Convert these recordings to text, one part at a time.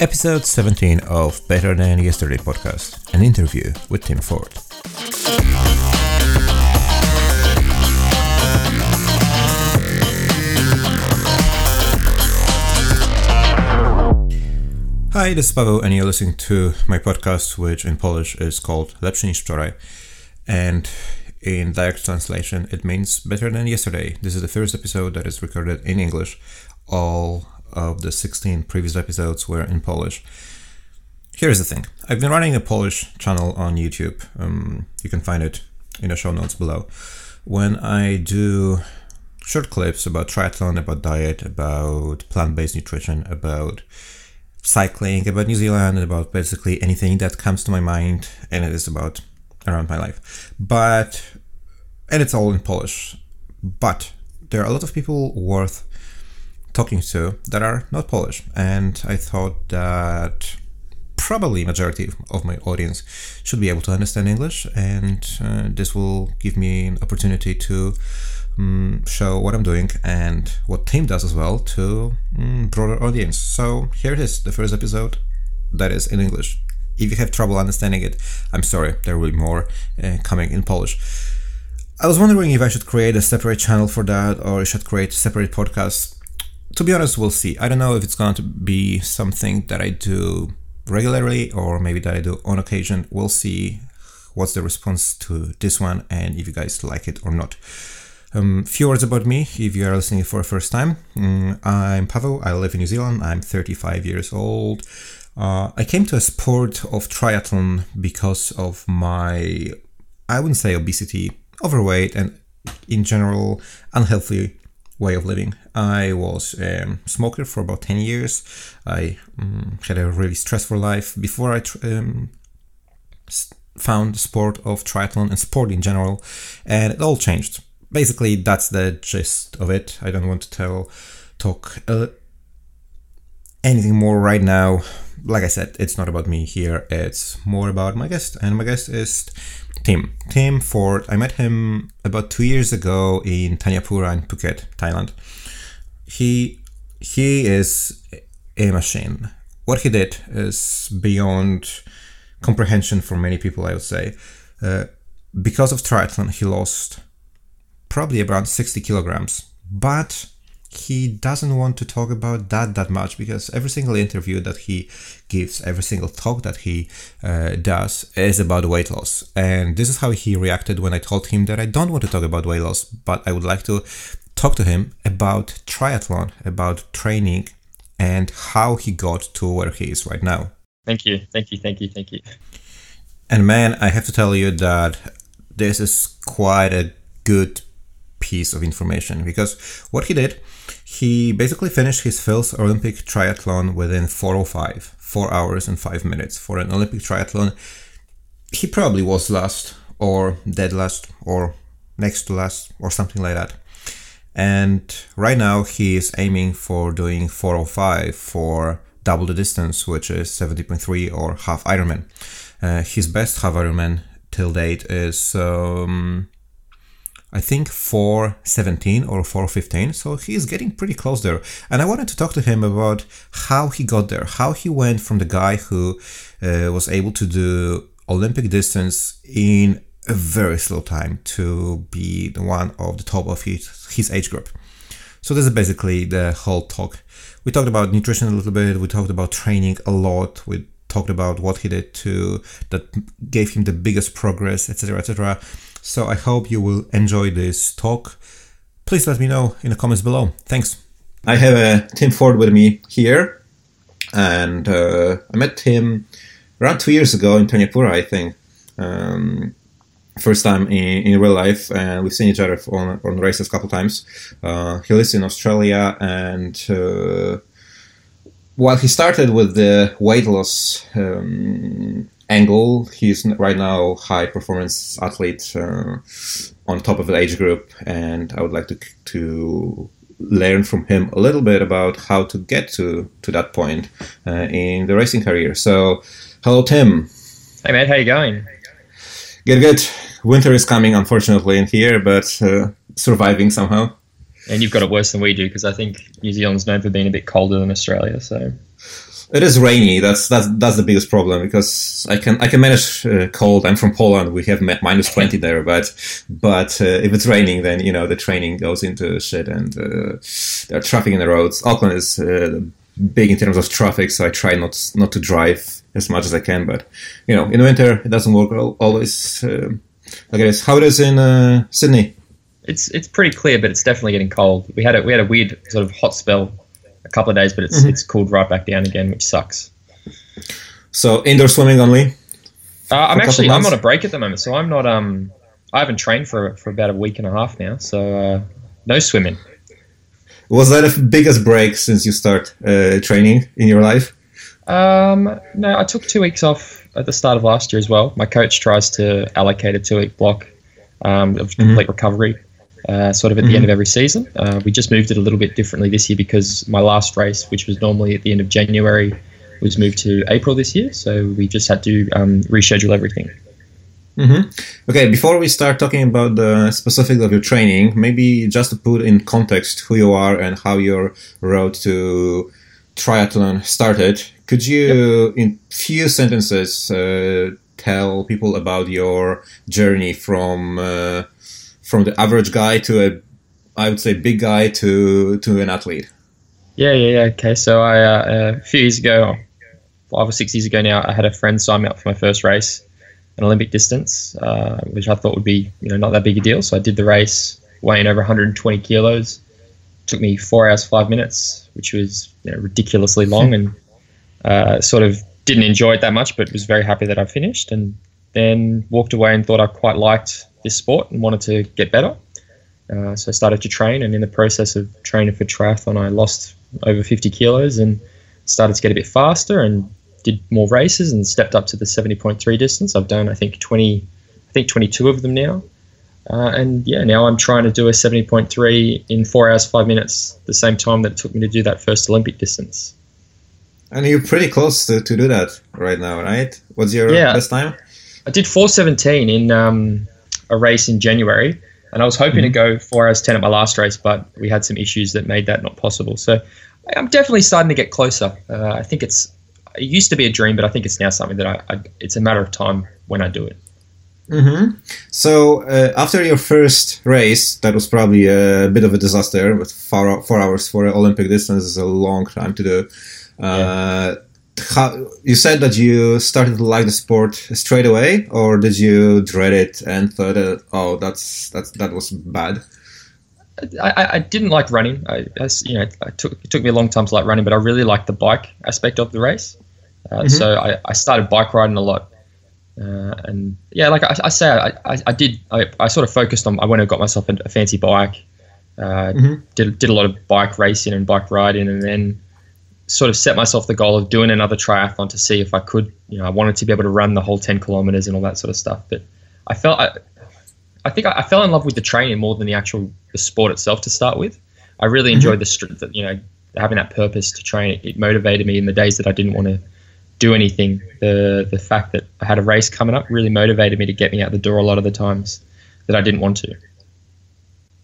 Episode 17 of Better Than Yesterday podcast, an interview with Tim Ford. Hi, this is Paweł, and you're listening to my podcast, which in Polish is called Lepszy niż wczoraj. And in direct translation, it means better than yesterday. This is the first episode that is recorded in English. All of the 16 previous episodes were in Polish. Here's the thing I've been running a Polish channel on YouTube. Um, you can find it in the show notes below. When I do short clips about triathlon, about diet, about plant based nutrition, about cycling, about New Zealand, about basically anything that comes to my mind, and it is about around my life. But, and it's all in Polish. But there are a lot of people worth talking to that are not Polish, and I thought that probably majority of my audience should be able to understand English, and uh, this will give me an opportunity to um, show what I'm doing and what Tim does as well to um, broader audience. So here it is, the first episode that is in English. If you have trouble understanding it, I'm sorry, there will be more uh, coming in Polish. I was wondering if I should create a separate channel for that or I should create a separate podcast to be honest, we'll see. I don't know if it's going to be something that I do regularly or maybe that I do on occasion. We'll see what's the response to this one and if you guys like it or not. Um, few words about me if you are listening for the first time. Um, I'm Pavel, I live in New Zealand, I'm 35 years old. Uh, I came to a sport of triathlon because of my, I wouldn't say obesity, overweight, and in general unhealthy way of living. I was a um, smoker for about 10 years. I um, had a really stressful life before I tr- um, found the sport of triathlon and sport in general, and it all changed. Basically, that's the gist of it. I don't want to tell, talk uh, anything more right now. Like I said, it's not about me here. It's more about my guest, and my guest is Tim. Tim Ford. I met him about two years ago in Thanyapura in Phuket, Thailand. He he is a machine. What he did is beyond comprehension for many people. I would say, uh, because of triathlon, he lost probably around sixty kilograms, but he doesn't want to talk about that that much because every single interview that he gives, every single talk that he uh, does is about weight loss. And this is how he reacted when I told him that I don't want to talk about weight loss, but I would like to talk to him about triathlon, about training, and how he got to where he is right now. Thank you, thank you, thank you, thank you. And man, I have to tell you that this is quite a good piece of information because what he did, he basically finished his first Olympic triathlon within 405, 4 hours and 5 minutes. For an Olympic triathlon, he probably was last or dead last or next to last or something like that. And right now he is aiming for doing 405 for double the distance, which is 70.3 or half Ironman. Uh, his best half Ironman till date is um, I think 417 or 415. So he's getting pretty close there. And I wanted to talk to him about how he got there, how he went from the guy who uh, was able to do Olympic distance in a very slow time to be the one of the top of his, his age group. So this is basically the whole talk. We talked about nutrition a little bit. We talked about training a lot. We talked about what he did to that gave him the biggest progress, etc., etc. So I hope you will enjoy this talk. Please let me know in the comments below. Thanks. I have uh, Tim Ford with me here, and uh, I met him around two years ago in Thanyapura, I think. Um, first time in, in real life, and we've seen each other on, on races a couple times. Uh, he lives in Australia, and uh, while he started with the weight loss um, angle. He's right now high performance athlete uh, on top of the age group, and I would like to to learn from him a little bit about how to get to to that point uh, in the racing career. So, hello, Tim. Hey, man, how you going? Good, good. Winter is coming, unfortunately, in here, but uh, surviving somehow. And you've got it worse than we do because I think New Zealand's known for being a bit colder than Australia. So It is rainy. That's that's that's the biggest problem because I can I can manage uh, cold. I'm from Poland. We have minus twenty there, but but uh, if it's raining, then you know the training goes into shit, and uh, there are traffic in the roads. Auckland is uh, big in terms of traffic, so I try not not to drive as much as I can. But you know, in winter it doesn't work always. Uh, like it is. How it is in uh, Sydney? It's it's pretty clear, but it's definitely getting cold. We had a we had a weird sort of hot spell a couple of days, but it's mm-hmm. it's cooled right back down again, which sucks. So indoor swimming only. Uh, I'm actually I'm on a break at the moment, so I'm not um I haven't trained for for about a week and a half now, so uh, no swimming. Was that the biggest break since you start uh, training in your life? Um, no, I took two weeks off at the start of last year as well. My coach tries to allocate a two week block um, of mm-hmm. complete recovery uh, sort of at the mm-hmm. end of every season. Uh, we just moved it a little bit differently this year because my last race, which was normally at the end of January, was moved to April this year. So we just had to um, reschedule everything. Mm-hmm. Okay, before we start talking about the specifics of your training, maybe just to put in context who you are and how your road to triathlon started, could you, yep. in few sentences, uh, tell people about your journey from uh, from the average guy to a, I would say, big guy to to an athlete? Yeah, yeah, yeah. Okay, so I uh, a few years ago, five or six years ago now, I had a friend sign me up for my first race, an Olympic distance, uh, which I thought would be you know not that big a deal. So I did the race, weighing over 120 kilos. Took me four hours five minutes, which was you know, ridiculously long, and uh, sort of didn't enjoy it that much, but was very happy that I finished. And then walked away and thought I quite liked this sport and wanted to get better. Uh, so I started to train, and in the process of training for triathlon, I lost over 50 kilos and started to get a bit faster and did more races and stepped up to the 70.3 distance. I've done, I think, 20, I think 22 of them now. Uh, and yeah, now I'm trying to do a 70.3 in four hours, five minutes, the same time that it took me to do that first Olympic distance. And you're pretty close to, to do that right now, right? What's your yeah, best time? I did 417 in um, a race in January, and I was hoping mm-hmm. to go four hours ten at my last race, but we had some issues that made that not possible. So I'm definitely starting to get closer. Uh, I think it's it used to be a dream, but I think it's now something that I, I it's a matter of time when I do it. Mm-hmm. So uh, after your first race, that was probably a bit of a disaster. With four, four hours for Olympic distance is a long time to do. Uh, yeah how you said that you started to like the sport straight away, or did you dread it and thought, that, oh, that's that's that was bad? I, I didn't like running. I, I, you know, I took, it took me a long time to like running, but I really liked the bike aspect of the race. Uh, mm-hmm. So I, I started bike riding a lot. Uh, and yeah, like I, I say, I, I, I did, I, I sort of focused on, I went and got myself a, a fancy bike, uh, mm-hmm. did, did a lot of bike racing and bike riding. And then sort of set myself the goal of doing another triathlon to see if I could. You know, I wanted to be able to run the whole 10 kilometers and all that sort of stuff. But I felt, I, I think I, I fell in love with the training more than the actual the sport itself to start with. I really enjoyed mm-hmm. the, you know, having that purpose to train. It, it motivated me in the days that I didn't want to do anything. The the fact that I had a race coming up really motivated me to get me out the door a lot of the times that I didn't want to.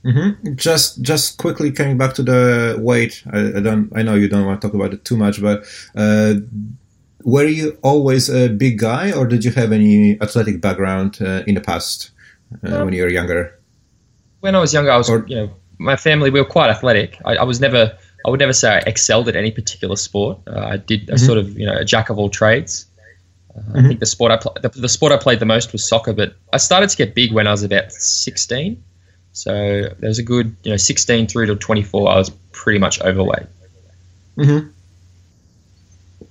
Mm-hmm. Just just quickly coming back to the weight. I, I, don't. I know you don't want to talk about it too much, but uh, were you always a big guy, or did you have any athletic background uh, in the past uh, um, when you were younger? When I was younger, I was or, you know my family we were quite athletic. I, I, was never. I would never say I excelled at any particular sport. Uh, I did a mm-hmm. sort of you know a jack of all trades. Uh, mm-hmm. I think the sport I pl- the, the sport I played the most was soccer, but I started to get big when I was about sixteen. So there was a good, you know, 16 through to 24. I was pretty much overweight. Mm-hmm.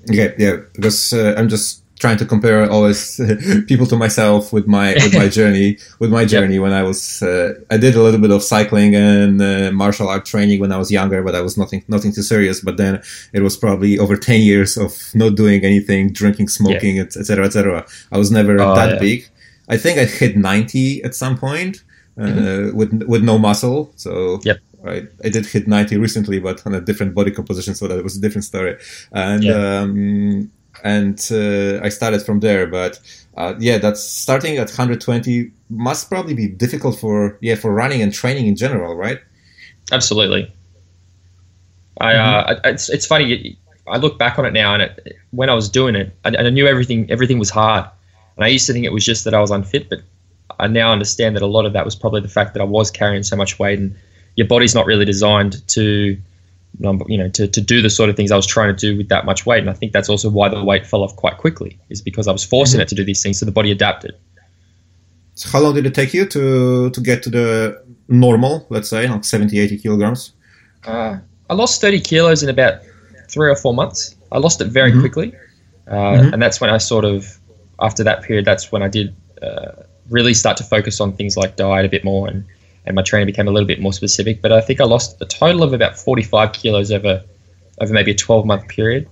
Okay, yeah, because uh, I'm just trying to compare always people to myself with my with my journey with my journey yep. when I was uh, I did a little bit of cycling and uh, martial art training when I was younger, but I was nothing nothing too serious. But then it was probably over ten years of not doing anything, drinking, smoking, etc., etc. Et I was never oh, that yeah. big. I think I hit ninety at some point, mm-hmm. Uh, with with no muscle. So yep. I, I did hit 90 recently, but on a different body composition, so that was a different story. And um, and uh, I started from there. But uh, yeah, that's starting at 120 must probably be difficult for yeah for running and training in general, right? Absolutely. I, mm-hmm. uh, it's it's funny. I look back on it now, and it, when I was doing it, I, I knew everything everything was hard, and I used to think it was just that I was unfit, but I now understand that a lot of that was probably the fact that I was carrying so much weight, and your body's not really designed to you know, to, to do the sort of things I was trying to do with that much weight. And I think that's also why the weight fell off quite quickly, is because I was forcing mm-hmm. it to do these things, so the body adapted. So how long did it take you to to get to the normal, let's say, like 70, 80 kilograms? Uh, I lost 30 kilos in about three or four months. I lost it very mm-hmm. quickly. Uh, mm-hmm. And that's when I sort of, after that period, that's when I did uh, really start to focus on things like diet a bit more and and my training became a little bit more specific. But I think I lost a total of about 45 kilos over over maybe a 12 month period,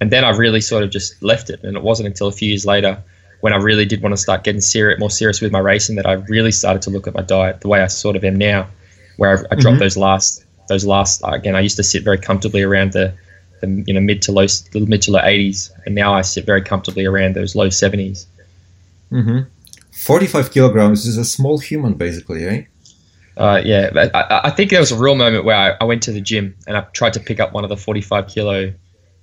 and then I really sort of just left it. And it wasn't until a few years later when I really did want to start getting serious, more serious with my racing that I really started to look at my diet the way I sort of am now, where I, I dropped mm-hmm. those last those last again. I used to sit very comfortably around the, the you know mid to low mid to low 80s, and now I sit very comfortably around those low 70s. Mm-hmm. 45 kilograms is a small human, basically, eh? Uh, yeah, I, I, think there was a real moment where I, I, went to the gym and I tried to pick up one of the 45 kilo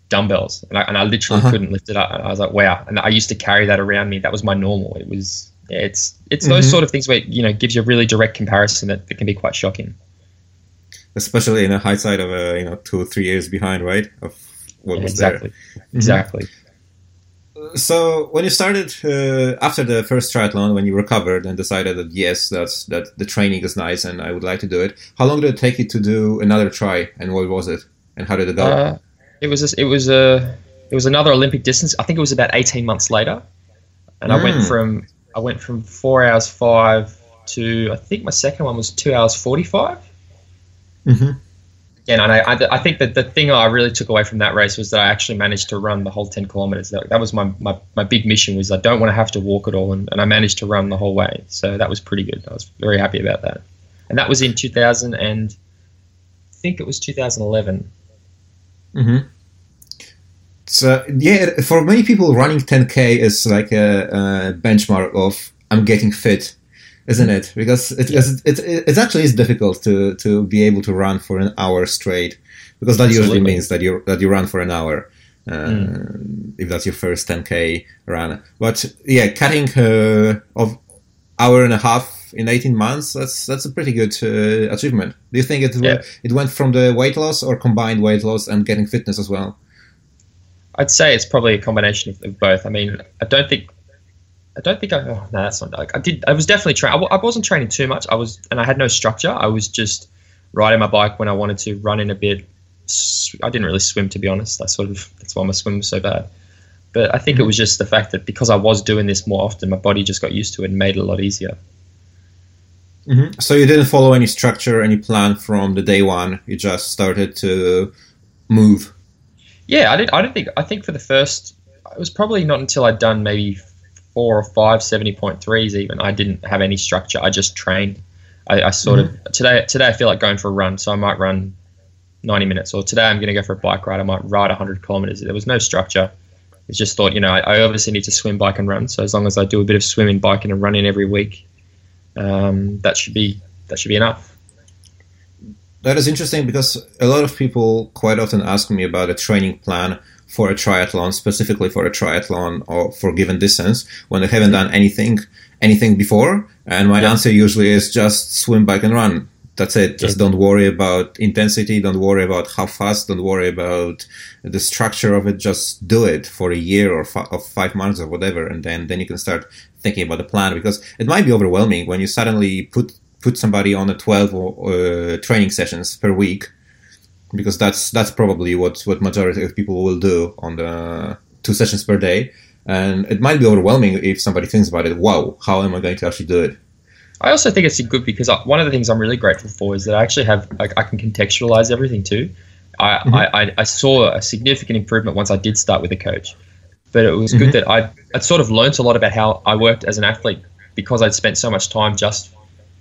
dumbbells and I, and I literally uh-huh. couldn't lift it up. And I was like, wow. And I used to carry that around me. That was my normal. It was, yeah, it's, it's mm-hmm. those sort of things where, you know, gives you a really direct comparison that, that can be quite shocking. Especially in a high side of, a, you know, two or three years behind, right? Of what yeah, was exactly. there. Mm-hmm. Exactly so when you started uh, after the first triathlon, when you recovered and decided that yes, that's that the training is nice and I would like to do it. How long did it take you to do another try, and what was it, and how did it go? Uh, it was a, it was a it was another Olympic distance. I think it was about eighteen months later, and mm. I went hmm. from I went from four hours five to I think my second one was two hours forty five. mm-hmm again, and I, I, I, think that the thing I really took away from that race was that I actually managed to run the whole 10 kilometers. That, was my, my, my big mission was I don't want to have to walk at all, and, and I managed to run the whole way. So that was pretty good. I was very happy about that. And that was in 2000 and I think it was 2011. Mm-hmm. So yeah, for many people, running 10k is like a, a benchmark of I'm getting fit isn't it? Because it, yeah. it, it, it, actually is difficult to, to be able to run for an hour straight, because that Absolutely. usually means that you that you run for an hour. Uh, mm. If that's your first 10k run, but yeah, cutting uh, of hour and a half in 18 months that's that's a pretty good uh, achievement. Do you think it yeah. it went from the weight loss or combined weight loss and getting fitness as well? I'd say it's probably a combination of, of both. I mean, I don't think I don't think I. Oh, no, that's not. Like, I did. I was definitely training. I, wasn't training too much. I was, and I had no structure. I was just riding my bike when I wanted to, run in a bit. I didn't really swim, to be honest. I sort of. That's why my swim was so bad. But I think mm-hmm. it was just the fact that because I was doing this more often, my body just got used to it and made it a lot easier. Mm-hmm. So you didn't follow any structure, any plan from the day one. You just started to move. Yeah, I did. I don't think. I think for the first, it was probably not until I'd done maybe four or five 70.3s even. I didn't have any structure. I just trained. I, I sort mm-hmm. of today today I feel like going for a run, so I might run 90 minutes. Or today I'm going to go for a bike ride. I might ride 100 kilometers. There was no structure. It's just thought, you know, I, I, obviously need to swim, bike, and run. So as long as I do a bit of swimming, biking, and running every week, um, that should be that should be enough. That is interesting because a lot of people quite often ask me about a training plan for a triathlon, specifically for a triathlon or for a given distance, when they haven't done anything anything before. And my yeah. answer usually is just swim, bike, and run. That's it. Just yeah. don't worry about intensity. Don't worry about how fast. Don't worry about the structure of it. Just do it for a year or, f- or five months or whatever, and then then you can start thinking about the plan because it might be overwhelming when you suddenly put put somebody on a 12 uh, training sessions per week because that's that's probably what what majority of people will do on the two sessions per day and it might be overwhelming if somebody thinks about it wow how am i going to actually do it i also think it's good because one of the things i'm really grateful for is that i actually have like, i can contextualize everything too I, mm-hmm. I, I saw a significant improvement once i did start with a coach but it was mm-hmm. good that I, I'd sort of learned a lot about how i worked as an athlete because i'd spent so much time just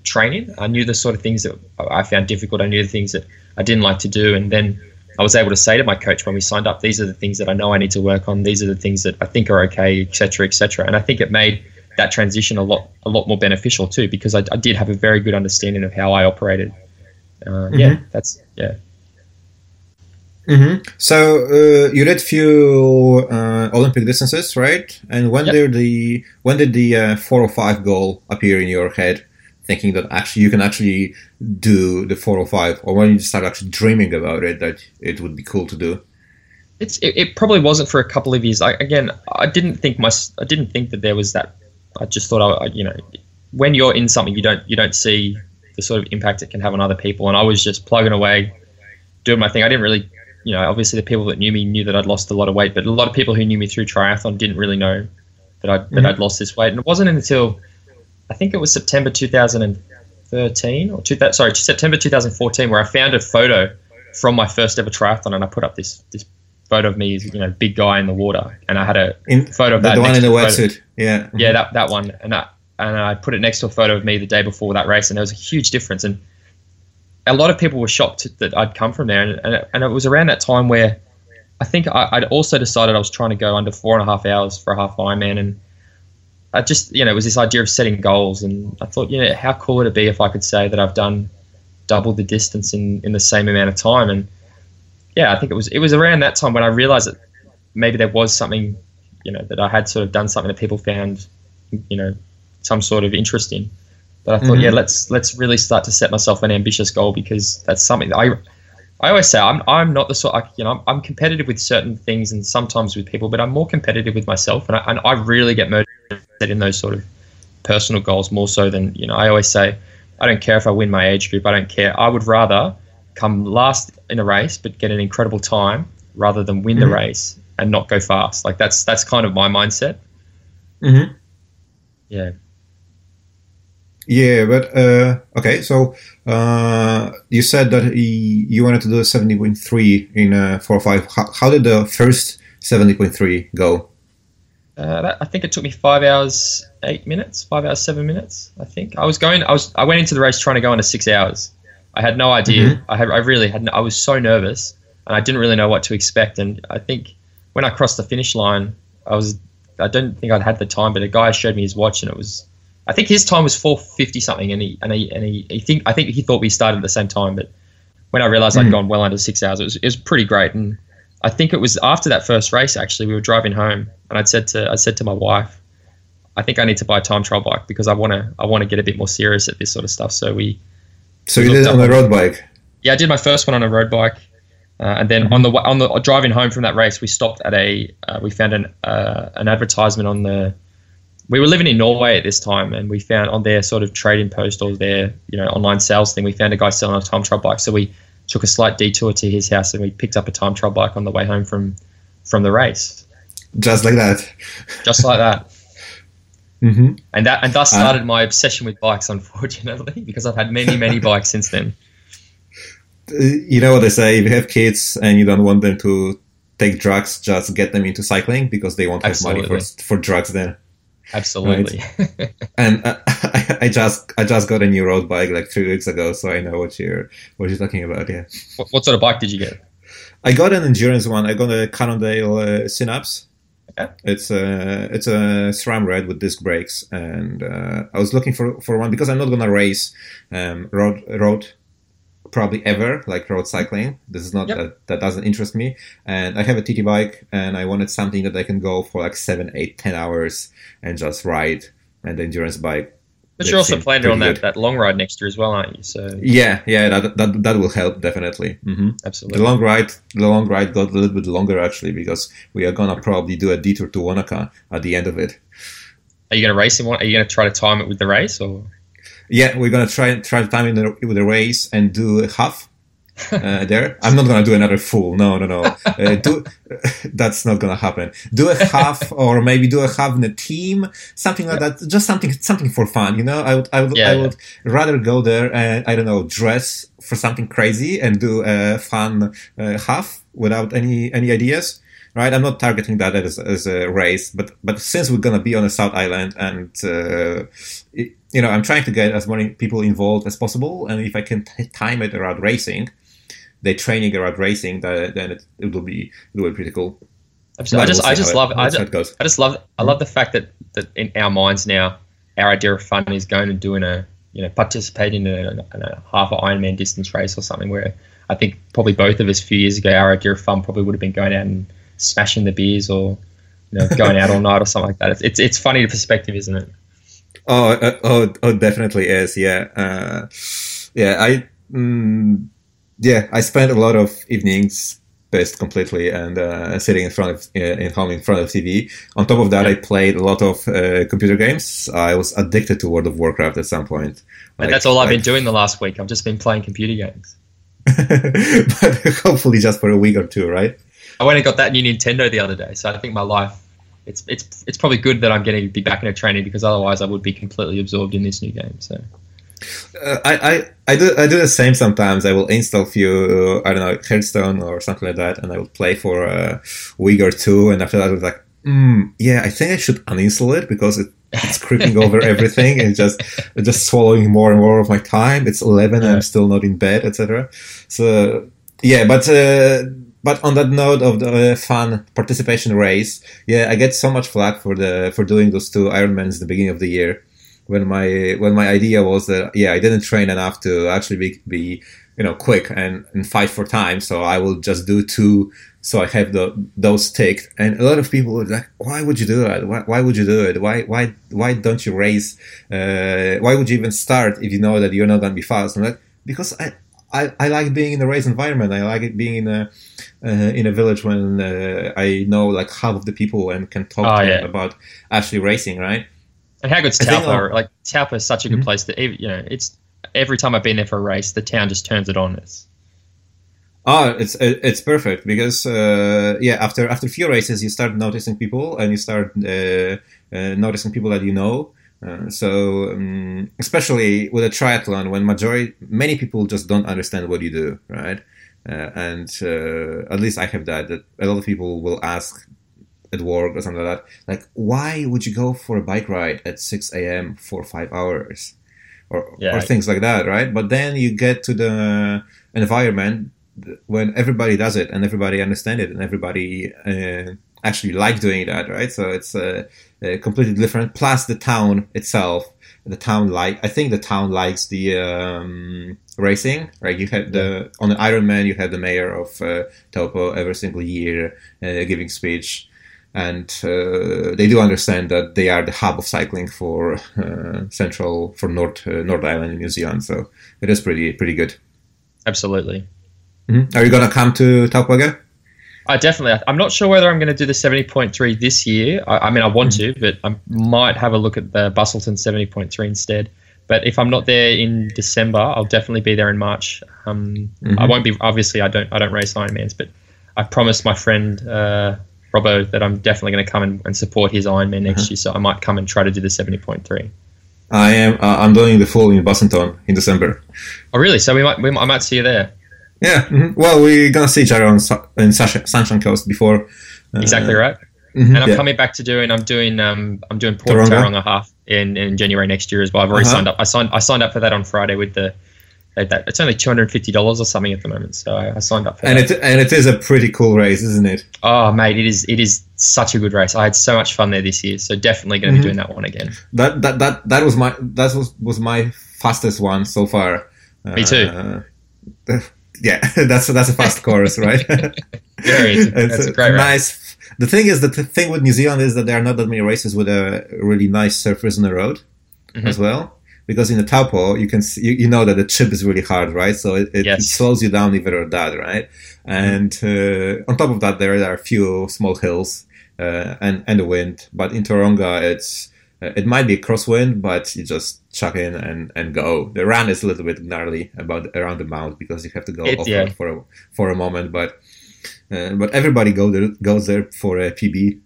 training i knew the sort of things that i found difficult i knew the things that I didn't like to do. And then I was able to say to my coach when we signed up, these are the things that I know I need to work on. These are the things that I think are okay, etc., etc. And I think it made that transition a lot a lot more beneficial too because I, I did have a very good understanding of how I operated. Uh, mm-hmm. Yeah, that's yeah. Mm-hmm. So uh, you did few uh, Olympic distances, right? And when Yep. did the when did the uh, 405 goal appear in your head? Thinking that actually you can actually do the 405, or when you start actually dreaming about it, that it would be cool to do. It's it, it probably wasn't for a couple of years. I, again, I didn't think my I didn't think that there was that. I just thought I, you know when you're in something you don't you don't see the sort of impact it can have on other people. And I was just plugging away, doing my thing. I didn't really you know obviously the people that knew me knew that I'd lost a lot of weight, but a lot of people who knew me through triathlon didn't really know that I that Mhm. I'd lost this weight. And it wasn't until I think it was September 2013 or two, sorry September 2014 where I found a photo from my first ever triathlon and I put up this this photo of me as you know big guy in the water and I had a In photo of that the one in the wetsuit, yeah, yeah that that one. And I and I put it next to a photo of me the day before that race and there was a huge difference. And a lot of people were shocked that I'd come from there. And and it, and it was around that time where I think I, I'd also decided I was trying to go under four and a half hours for a half Ironman. And I just you know it was this idea of setting goals and I thought you know how cool would it be if I could say that I've done double the distance in in the same amount of time and yeah I think it was it was around that time when I realized that maybe there was something you know that I had sort of done something that people found you know some sort of interest in but I thought Mhm. yeah let's let's really start to set myself an ambitious goal because that's something that I I always say I'm, I'm not the sort I, you know I'm, I'm competitive with certain things and sometimes with people but I'm more competitive with myself and I, and I really get motivated in those sort of personal goals more so than you know I always say I don't care if I win my age group I don't care I would rather come last in a race but get an incredible time rather than win Mhm. the race and not go fast like that's that's kind of my mindset hmm yeah yeah. But uh, okay, so uh, you said that he, you wanted to do a 70.3 in uh, 405. How, how did the first 70.3 go? Uh, that, I think it took me five hours, eight minutes, five hours, seven minutes. I think I was going. I was. I went into the race trying to go into six hours. I had no idea. I had. I really had. No, I was so nervous, and I didn't really know what to expect. And I think when I crossed the finish line, I was. I don't think I'd had the time, but a guy showed me his watch, and it was. I think his time was four fifty something, and he and he and he, he think I think he thought we started at the same time, but when I realized I'd Mhm. gone well under six hours, it was it was pretty great. And I think it was after that first race actually we were driving home and I'd said to I said to my wife, I think I need to buy a time trial bike because I want to I want to get a bit more serious at this sort of stuff. So we So you did it on a road bike. yeah I did my first one on a road bike, uh, and then on the on the driving home from that race we stopped at a uh, we found an uh, an advertisement on the we were living in Norway at this time and we found on their sort of trading post or their you know online sales thing we found a guy selling a time trial bike so we took a slight detour to his house and we picked up a time trial bike on the way home from from the race. Just like that. just like that. Hmm and that and thus Uh, started my obsession with bikes unfortunately because I've had many many bikes since then. You know what they say: if you have kids and you don't want them to take drugs, just get them into cycling because they won't have money for for drugs then. Absolutely And uh, I, I just I just got a new road bike like three weeks ago, so I know what you're what you're talking about. Yeah, what, what sort of bike did you get I got an endurance one. I got a Cannondale uh, Synapse. Okay. It's a it's a SRAM red with disc brakes, and uh, I was looking for, for one because I'm not gonna race um, road road probably ever like road cycling. This is not Yep. that that doesn't interest me. And I have a TT bike, and I wanted something that I can go for like seven, eight, ten hours and just ride. And the endurance bike but you're also planning on that, good. that long ride next year as well aren't you so Yeah, yeah, that that, that will help definitely. hmm absolutely The long ride, the long ride got a little bit longer actually because we are gonna probably do a detour to Wanaka at the end of it. are you going to race in one are you going to try to time it with the race or Yeah, we're gonna try try time in the, with the race and do a half uh, there. I'm not gonna do another full. No, no, no. Uh, do that's not gonna happen. Do a half or maybe do a half in a team, something like that. Just something something for fun. You know, I would I would Yeah, I yeah. would rather go there and I don't know dress for something crazy and do a fun uh, half without any any ideas. Right, I'm not targeting that as, as a race, but but since we're gonna be on a South Island and uh, it, you know, I'm trying to get as many people involved as possible, and if I can t- time it around racing, the training around racing, then it, it will be it will be pretty cool. Absolutely. I just I just how it- love I just. I just love I love the mm-hmm. fact that that in our minds now our idea of fun is going and doing a you know participating in a, in a half Ironman distance race or something where I think probably both of us a few years ago, our idea of fun probably would have been going out and smashing the beers or you know going out all night or something like that. It's it's, it's funny the perspective, isn't it? Oh, uh, oh, oh, definitely is. Yeah, uh, yeah. I, mm, yeah, I spent a lot of evenings pissed completely and uh, sitting in front of uh, in home in front of TV. On top of that, I played a lot of uh, computer games. I was addicted to World of Warcraft at some point. Like, that's all I've like, been doing the last week. I've just been playing computer games. but hopefully, just for a week or two, right? I went and got that new Nintendo the other day, so I think my life. It's, it's it's probably good that I'm getting to be back in a training because otherwise I would be completely absorbed in this new game. So uh, I, I I do I do the same sometimes. I will install a few I don't know Hearthstone or something like that, and I will play for a week or two, and after that I was like, mm, yeah, I think I should uninstall it because it, it's creeping over everything and just just swallowing more and more of my time. It's eleven, yeah. I'm still not in bed, etc. So yeah, but. Uh, but on that note of the fun participation race, yeah, I get so much flack for the for doing those two Ironmans at the beginning of the year when my when my idea was that yeah I didn't train enough to actually be, be you know quick and, and fight for time. So I will just do two. So I have the those ticked and a lot of people were like why would you do that? Why, why would you do it? Why why why don't you race uh, why would you even start if you know that you're not gonna be fast? I'm like because I I, I like being in a race environment. I like it being in a uh, in a village when uh, I know like half of the people and can talk oh, to yeah. them about actually racing, right? And how good's Taupo? Like Taupo is such a good mm-hmm. place that you know it's every time I've been there for a race, the town just turns it on. It's Oh, it's it's perfect because uh, yeah, after after a few races, you start noticing people and you start uh, uh, noticing people that you know. Uh, so um, especially with a triathlon, when majority many people just don't understand what you do, right? Uh, and uh, at least I have that. That a lot of people will ask at work or something like that. Like, why would you go for a bike ride at 6 a.m. for five hours? Or, yeah, or things like that, right? But then you get to the environment when everybody does it and everybody understand it and everybody uh, actually like doing that, right? So it's uh, completely different. Plus the town itself, the town like I think the town likes the um, racing, right? You have the on the Ironman, you have the mayor of uh, Taupo every single year uh, giving speech and uh, they do understand that they are the hub of cycling for uh, central for North uh, North Island in New Zealand. So it is pretty pretty good. Absolutely. Mm-hmm. Are you gonna come to Taupo I definitely. I'm not sure whether I'm going to do the 70.3 this year. I, I mean, I want mm-hmm. to, but I might have a look at the Busselton 70.3 instead. But if I'm not there in December, I'll definitely be there in March. Um, mm-hmm. I won't be. Obviously, I don't. I don't race Ironmans, but I promised my friend uh, Robbo that I'm definitely going to come and, and, support his Ironman next uh-huh. year. So I might come and try to do the 70.3. I am. Uh, I'm doing the full in Busselton in December. Oh, really? So we might. We, I might see you there. Yeah. Mm-hmm. Well, we're gonna see each other on in Sunshine Coast before. Uh, exactly right. Mm-hmm, and I'm yeah. coming back to doing. I'm doing. Um, I'm doing Port Tauranga, Tauranga half in, in January next year as well. I've already uh-huh. signed up. I signed. I signed up for that on Friday with the that, it's only two hundred and fifty dollars or something at the moment. So I, I signed up for and that. it and it is a pretty cool race, isn't it? Oh, mate, it is. It is such a good race. I had so much fun there this year. So definitely going to mm-hmm. be doing that one again. That that that that was my that was was my fastest one so far. Me too. Uh, yeah, that's that's a fast course, right? Very. It's, it's a great nice. The thing is, the thing with New Zealand is that there are not that many races with a really nice surface on the road, mm-hmm. as well because in the Taupo you can see, you, you, know that the chip is really hard, right? So it, it, yes. it slows you down even or that, right? And uh, on top of that, there are a few small hills uh, and and the wind. But in Tauranga, it's it might be a crosswind, but you just chuck in and, and go. The run is a little bit gnarly about around the mount because you have to go off yeah. for a, for a moment, but. Uh, but everybody go there, goes there for a PB,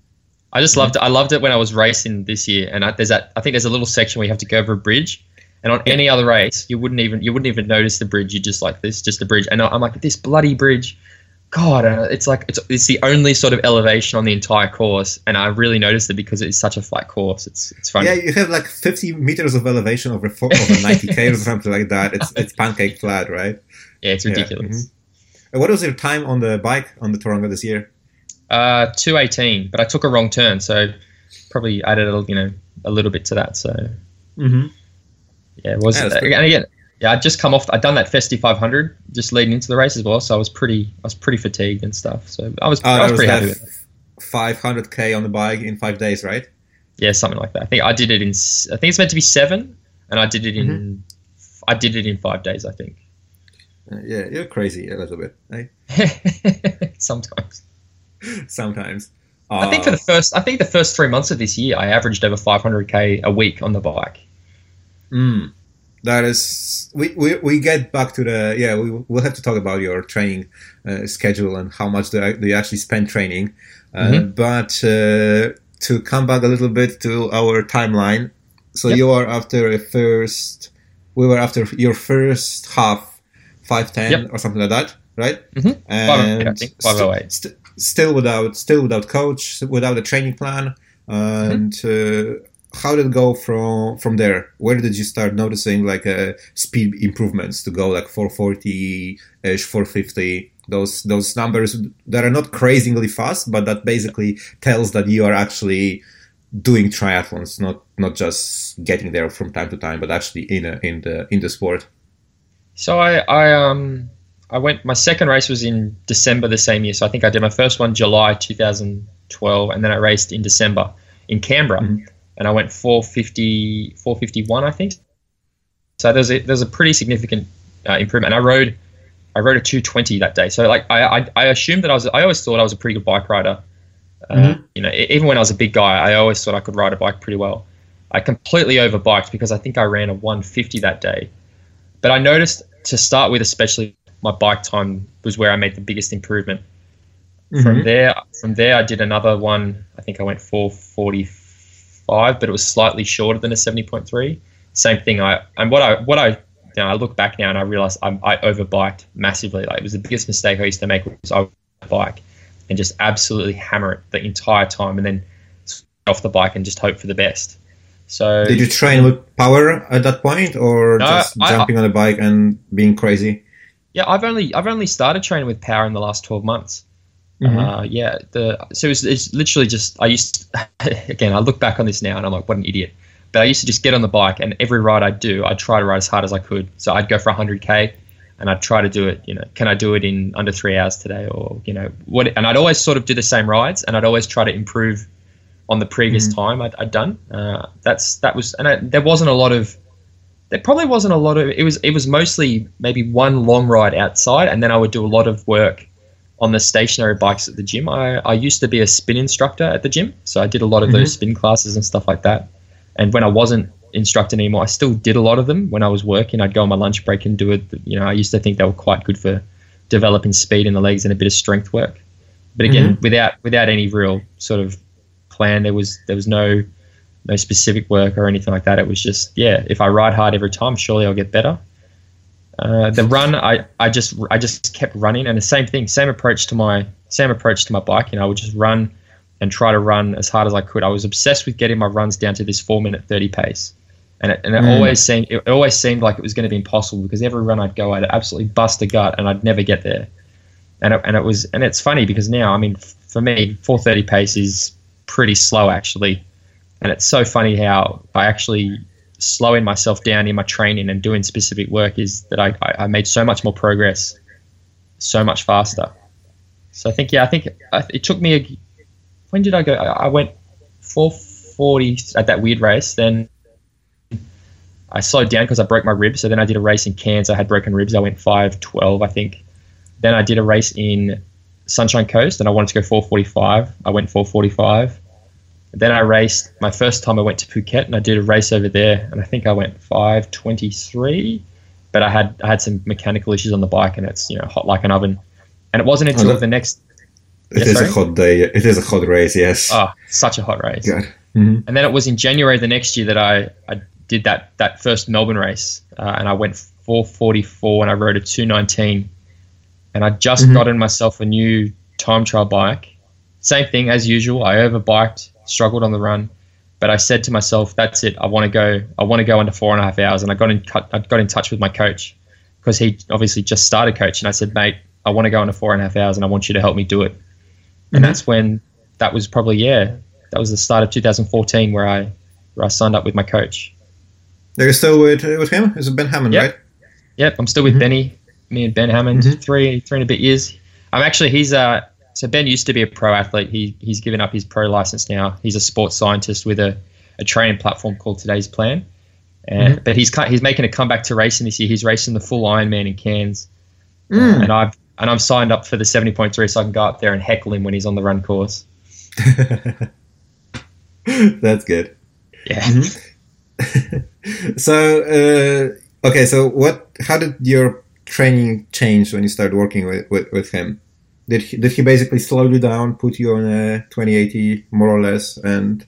I just loved it. I loved it when I was racing this year, and I, there's that. I think there's a little section where you have to go over a bridge, and on any other race, you wouldn't even you wouldn't even notice the bridge. You just like this, just a bridge. And I'm like this bloody bridge. God, uh, it's like it's it's the only sort of elevation on the entire course, and I really noticed it because it's such a flat course. It's it's funny. Yeah, you have like 50 meters of elevation over four, over 90 k or something like that. It's it's pancake flat, right? Yeah, it's ridiculous. Yeah. Mm-hmm. What was your time on the bike on the Tauranga this year? Uh, two eighteen, but I took a wrong turn, so probably added a you know a little bit to that. So mm-hmm. yeah, it was yeah, and again yeah, I'd just come off. I'd done that Festive 500 just leading into the race as well, so I was pretty, I was pretty fatigued and stuff. So I was, Oh, I was was pretty happy with 500k on the bike in five days, right? Yeah, something like that. I think I did it in. I think it's meant to be seven, and I did it in. Mm-hmm. I did it in five days. I think. Uh, yeah, you're crazy a little bit, eh? Sometimes. Sometimes. I think for the first, I think the first three months of this year, I averaged over 500k a week on the bike. Mm. That is, we, we, we get back to the yeah. We will have to talk about your training uh, schedule and how much do, do you actually spend training. Uh, Mhm. But uh, to come back a little bit to our timeline, so Yep. you are after a first. We were after your first half, five ten Yep. or something like that, right? mm-hmm. And I think 508. st- st- still without still without coach, without a training plan, and Mm-hmm. How did it go from from there? Where did you start noticing like uh, speed improvements to go like 440 ish, 450? Those those numbers that are not crazily fast, but that basically tells that you are actually doing triathlons, not not just getting there from time to time, but actually in a, in the in the sport. So I, I um I went my second race was in December the same year. So I think I did my first one July 2012 and then I raced in December in Canberra Mhm. And I went 450 451 I think. So there's a there's a pretty significant uh, improvement and I rode I rode a 220 that day. So like I, I I assumed that I was I always thought I was a pretty good bike rider. Uh, Mhm. You know, even when I was a big guy, I always thought I could ride a bike pretty well. I completely overbiked because I think I ran a 150 that day. But I noticed to start with, especially my bike time was where I made the biggest improvement. From Mhm. there, from there, I did another one. I think I went 445, but it was slightly shorter than a 70.3. Same thing. I and what I what I you know, I look back now and I realize I, I overbiked massively. Like it was the biggest mistake I used to make was I would bike and just absolutely hammer it the entire time, and then off the bike and just hope for the best. So Did you train with power at that point, or No, just I- jumping on a bike and being crazy? Yeah, I've only I've only started training with power in the last twelve months. Mhm. Uh, yeah, the so it's, it's literally just I used again I look back on this now and I'm like what an idiot. But I used to just get on the bike and every ride I'd do I'd try to ride as hard as I could. So I'd go for 100k and I'd try to do it. You know, can I do it in under three hours today or you know what? And I'd always sort of do the same rides and I'd always try to improve on the previous time I'd, I'd done. Uh, that's that was and I, there wasn't a lot of there probably wasn't a lot of it was it was mostly maybe one long ride outside and then I would do a lot of work on the stationary bikes at the gym. I, I used to be a spin instructor at the gym, so I did a lot of those mm-hmm. spin classes and stuff like that. And when I wasn't instructing anymore, I still did a lot of them. When I was working, I'd go on my lunch break and do it. You know, I used to think they were quite good for developing speed in the legs and a bit of strength work. But again, mm-hmm. without without any real sort of plan, there was there was no no specific work or anything like that. It was just yeah, if I ride hard every time, surely I'll get better. Uh, the run, I, I just I just kept running, and the same thing, same approach to my same approach to my bike. You know, I would just run and try to run as hard as I could. I was obsessed with getting my runs down to this four minute thirty pace, and it, and it Mm. always seemed it always seemed like it was going to be impossible because every run I'd go, I'd absolutely bust a gut, and I'd never get there. And it, and it was and it's funny because now, I mean, for me, four thirty pace is pretty slow actually, and it's so funny how I actually slowing myself down in my training and doing specific work is that I, I, made so much more progress so much faster. So I think, yeah, I think it took me, a, when did I go? I, went 440 at that weird race. Then I slowed down because I broke my ribs. So then I did a race in Cairns. I had broken ribs. I went 512, I think. Then I did a race in Sunshine Coast and I wanted to go 445. I went 445. Then I raced my first time I went to Phuket and I did a race over there and I think I went 523 but I had I had some mechanical issues on the bike and it's you know hot like an oven and it wasn't until that- the next It Yeah, is sorry? a hot day. It is a hot race. Yes. oh such a hot race God. Mhm. and then it was in January the next year that I, I did that that first Melbourne race uh, and I went 444 and I rode a 219 and I just Mhm. gotten myself a new time trial bike same thing as usual I overbiked struggled on the run but I said to myself that's it I want to go I want to go under four and a half hours and I got in cut, I got in touch with my coach because he obviously just started coaching I said mate I want to go under four and a half hours and I want you to help me do it and Mhm. that's when that was probably yeah that was the start of 2014 where I where I signed up with my coach. Are you still with with him? Is it Ben Hammond, Yep. right? Yep, I'm still with Benny. Me and Ben Hammond, three three and a bit years. I'm actually he's uh so Ben used to be a pro athlete. He he's given up his pro license now. He's a sports scientist with a, a training platform called Today's Plan. And but he's he's making a comeback to racing this year. He's racing the full Ironman in Cairns, Mm. and I've and I'm signed up for the 70.3 so I can go up there and heckle him when he's on the run course. That's good. Yeah. So, uh, okay, so what? How did your training change when you started working with, with, with him? Did he, did he basically slow you down, put you on a 2080 more or less, and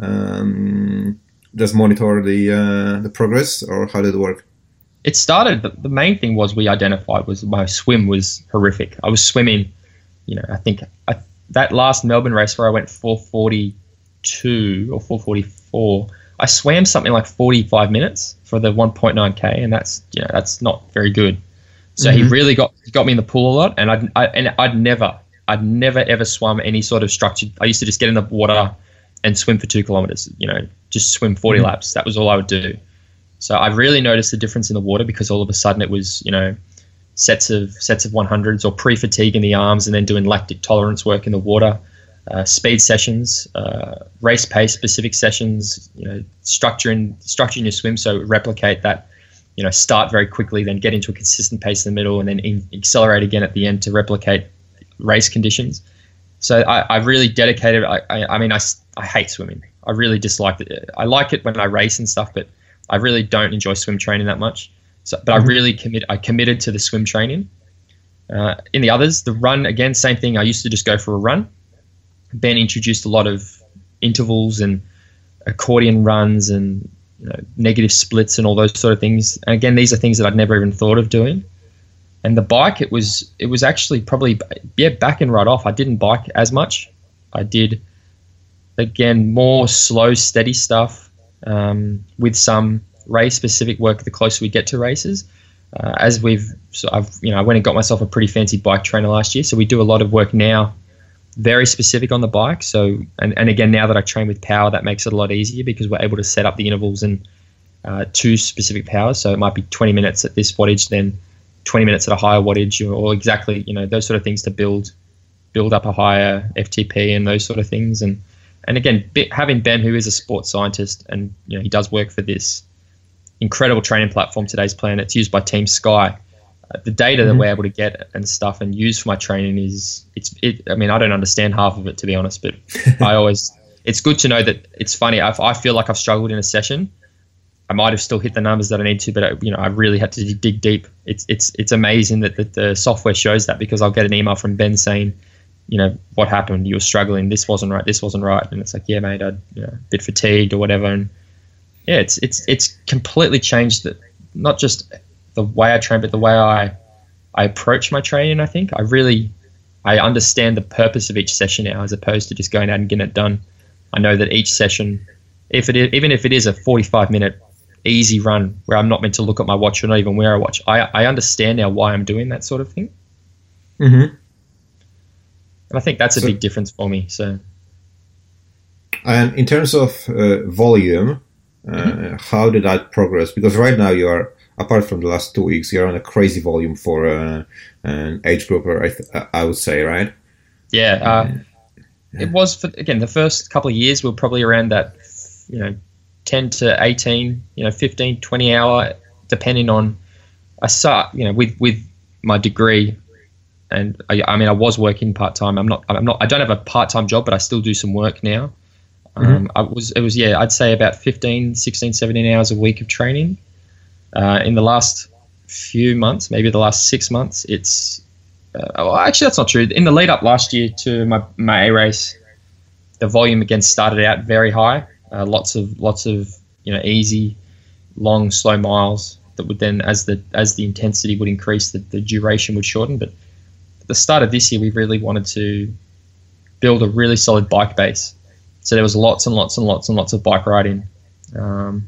um, just monitor the uh, the progress, or how did it work? it started the, the main thing was we identified was my swim was horrific i was swimming you know i think I, that last melbourne race where i went 442 or 444 i swam something like 45 minutes for the 1.9k and that's you know that's not very good so he Mhm. really got got me in the pool a lot and I'd, I, and I'd never I'd never ever swum any sort of structured I used to just get in the water and swim for two kilometers you know just swim 40 Mhm. laps that was all I would do so I really noticed the difference in the water because all of a sudden it was, you know, sets of sets of 100s or pre-fatigue in the arms, and then doing lactic tolerance work in the water, uh, speed sessions, uh, race pace specific sessions, you know, structuring structuring your swim so replicate that, you know, start very quickly, then get into a consistent pace in the middle, and then in, accelerate again at the end to replicate race conditions. So I, I really dedicated. I, I, I mean, I, I hate swimming. I really dislike it. I like it when I race and stuff, but I really don't enjoy swim training that much. So, but I Mhm. really commit. I committed to the swim training. Uh, in the others, the run again, same thing. I used to just go for a run. Ben introduced a lot of intervals and accordion runs and know, negative splits and all those sort of things. And again, these are things that I'd never even thought of doing. And the bike, it was it was actually probably yeah back and right off. I didn't bike as much. I did again more slow, steady stuff um, with some race specific work. The closer we get to races, uh, as we've so I've you know I went and got myself a pretty fancy bike trainer last year. So we do a lot of work now, very specific on the bike. So and, and again now that I train with power, that makes it a lot easier because we're able to set up the intervals and uh, two specific powers. So it might be 20 minutes at this wattage, then 20 minutes at a higher wattage, or, or exactly you know those sort of things to build build up a higher FTP and those sort of things. And and again, having Ben, who is a sports scientist, and you know he does work for this incredible training platform, TodaysPlan. It's used by Team Sky. The data that Mhm. we're able to get and stuff and use for my training is it's it. I mean, I don't understand half of it to be honest, but I always it's good to know that it's funny. I, I feel like I've struggled in a session. I might have still hit the numbers that I need to, but I, you know I really had to dig- deep. It's it's it's amazing that, that the software shows that because I'll get an email from Ben saying, you know, what happened? You were struggling. This wasn't right. This wasn't right. And it's like, yeah, mate, I'd you know, a bit fatigued or whatever. And yeah, it's it's it's completely changed that not just the way I train, but the way I I approach my training. I think I really I understand the purpose of each session now, as opposed to just going out and getting it done. I know that each session, if it is, even if it is a forty-five minute easy run where I'm not meant to look at my watch or not even wear a watch, I I understand now why I'm doing that sort of thing, Mm-hmm. and I think that's a So- big difference for me. So. And in terms of uh, volume, uh, how did that progress? Because right now you are, apart from the last two weeks, you're on a crazy volume for uh, an age grouper. I, th- I would say, right? Yeah, uh, it was for again the first couple of years we were probably around that, you know, ten to eighteen, you know, 15, 20 hour, depending on. I saw you know with with my degree, and I, I mean I was working part time. I'm not I'm not I don't have a part time job, but I still do some work now. Um, I was it was yeah I'd say about 15, 16, 17 hours a week of training. Uh, in the last few months, maybe the last six months, it's uh, well, actually, that's not true. In the lead up last year to my, my A race, the volume again started out very high. Uh, lots of lots of you know easy, long, slow miles that would then, as the as the intensity would increase, the, the duration would shorten. But at the start of this year, we really wanted to build a really solid bike base. So there was lots and lots and lots and lots of bike riding. Um,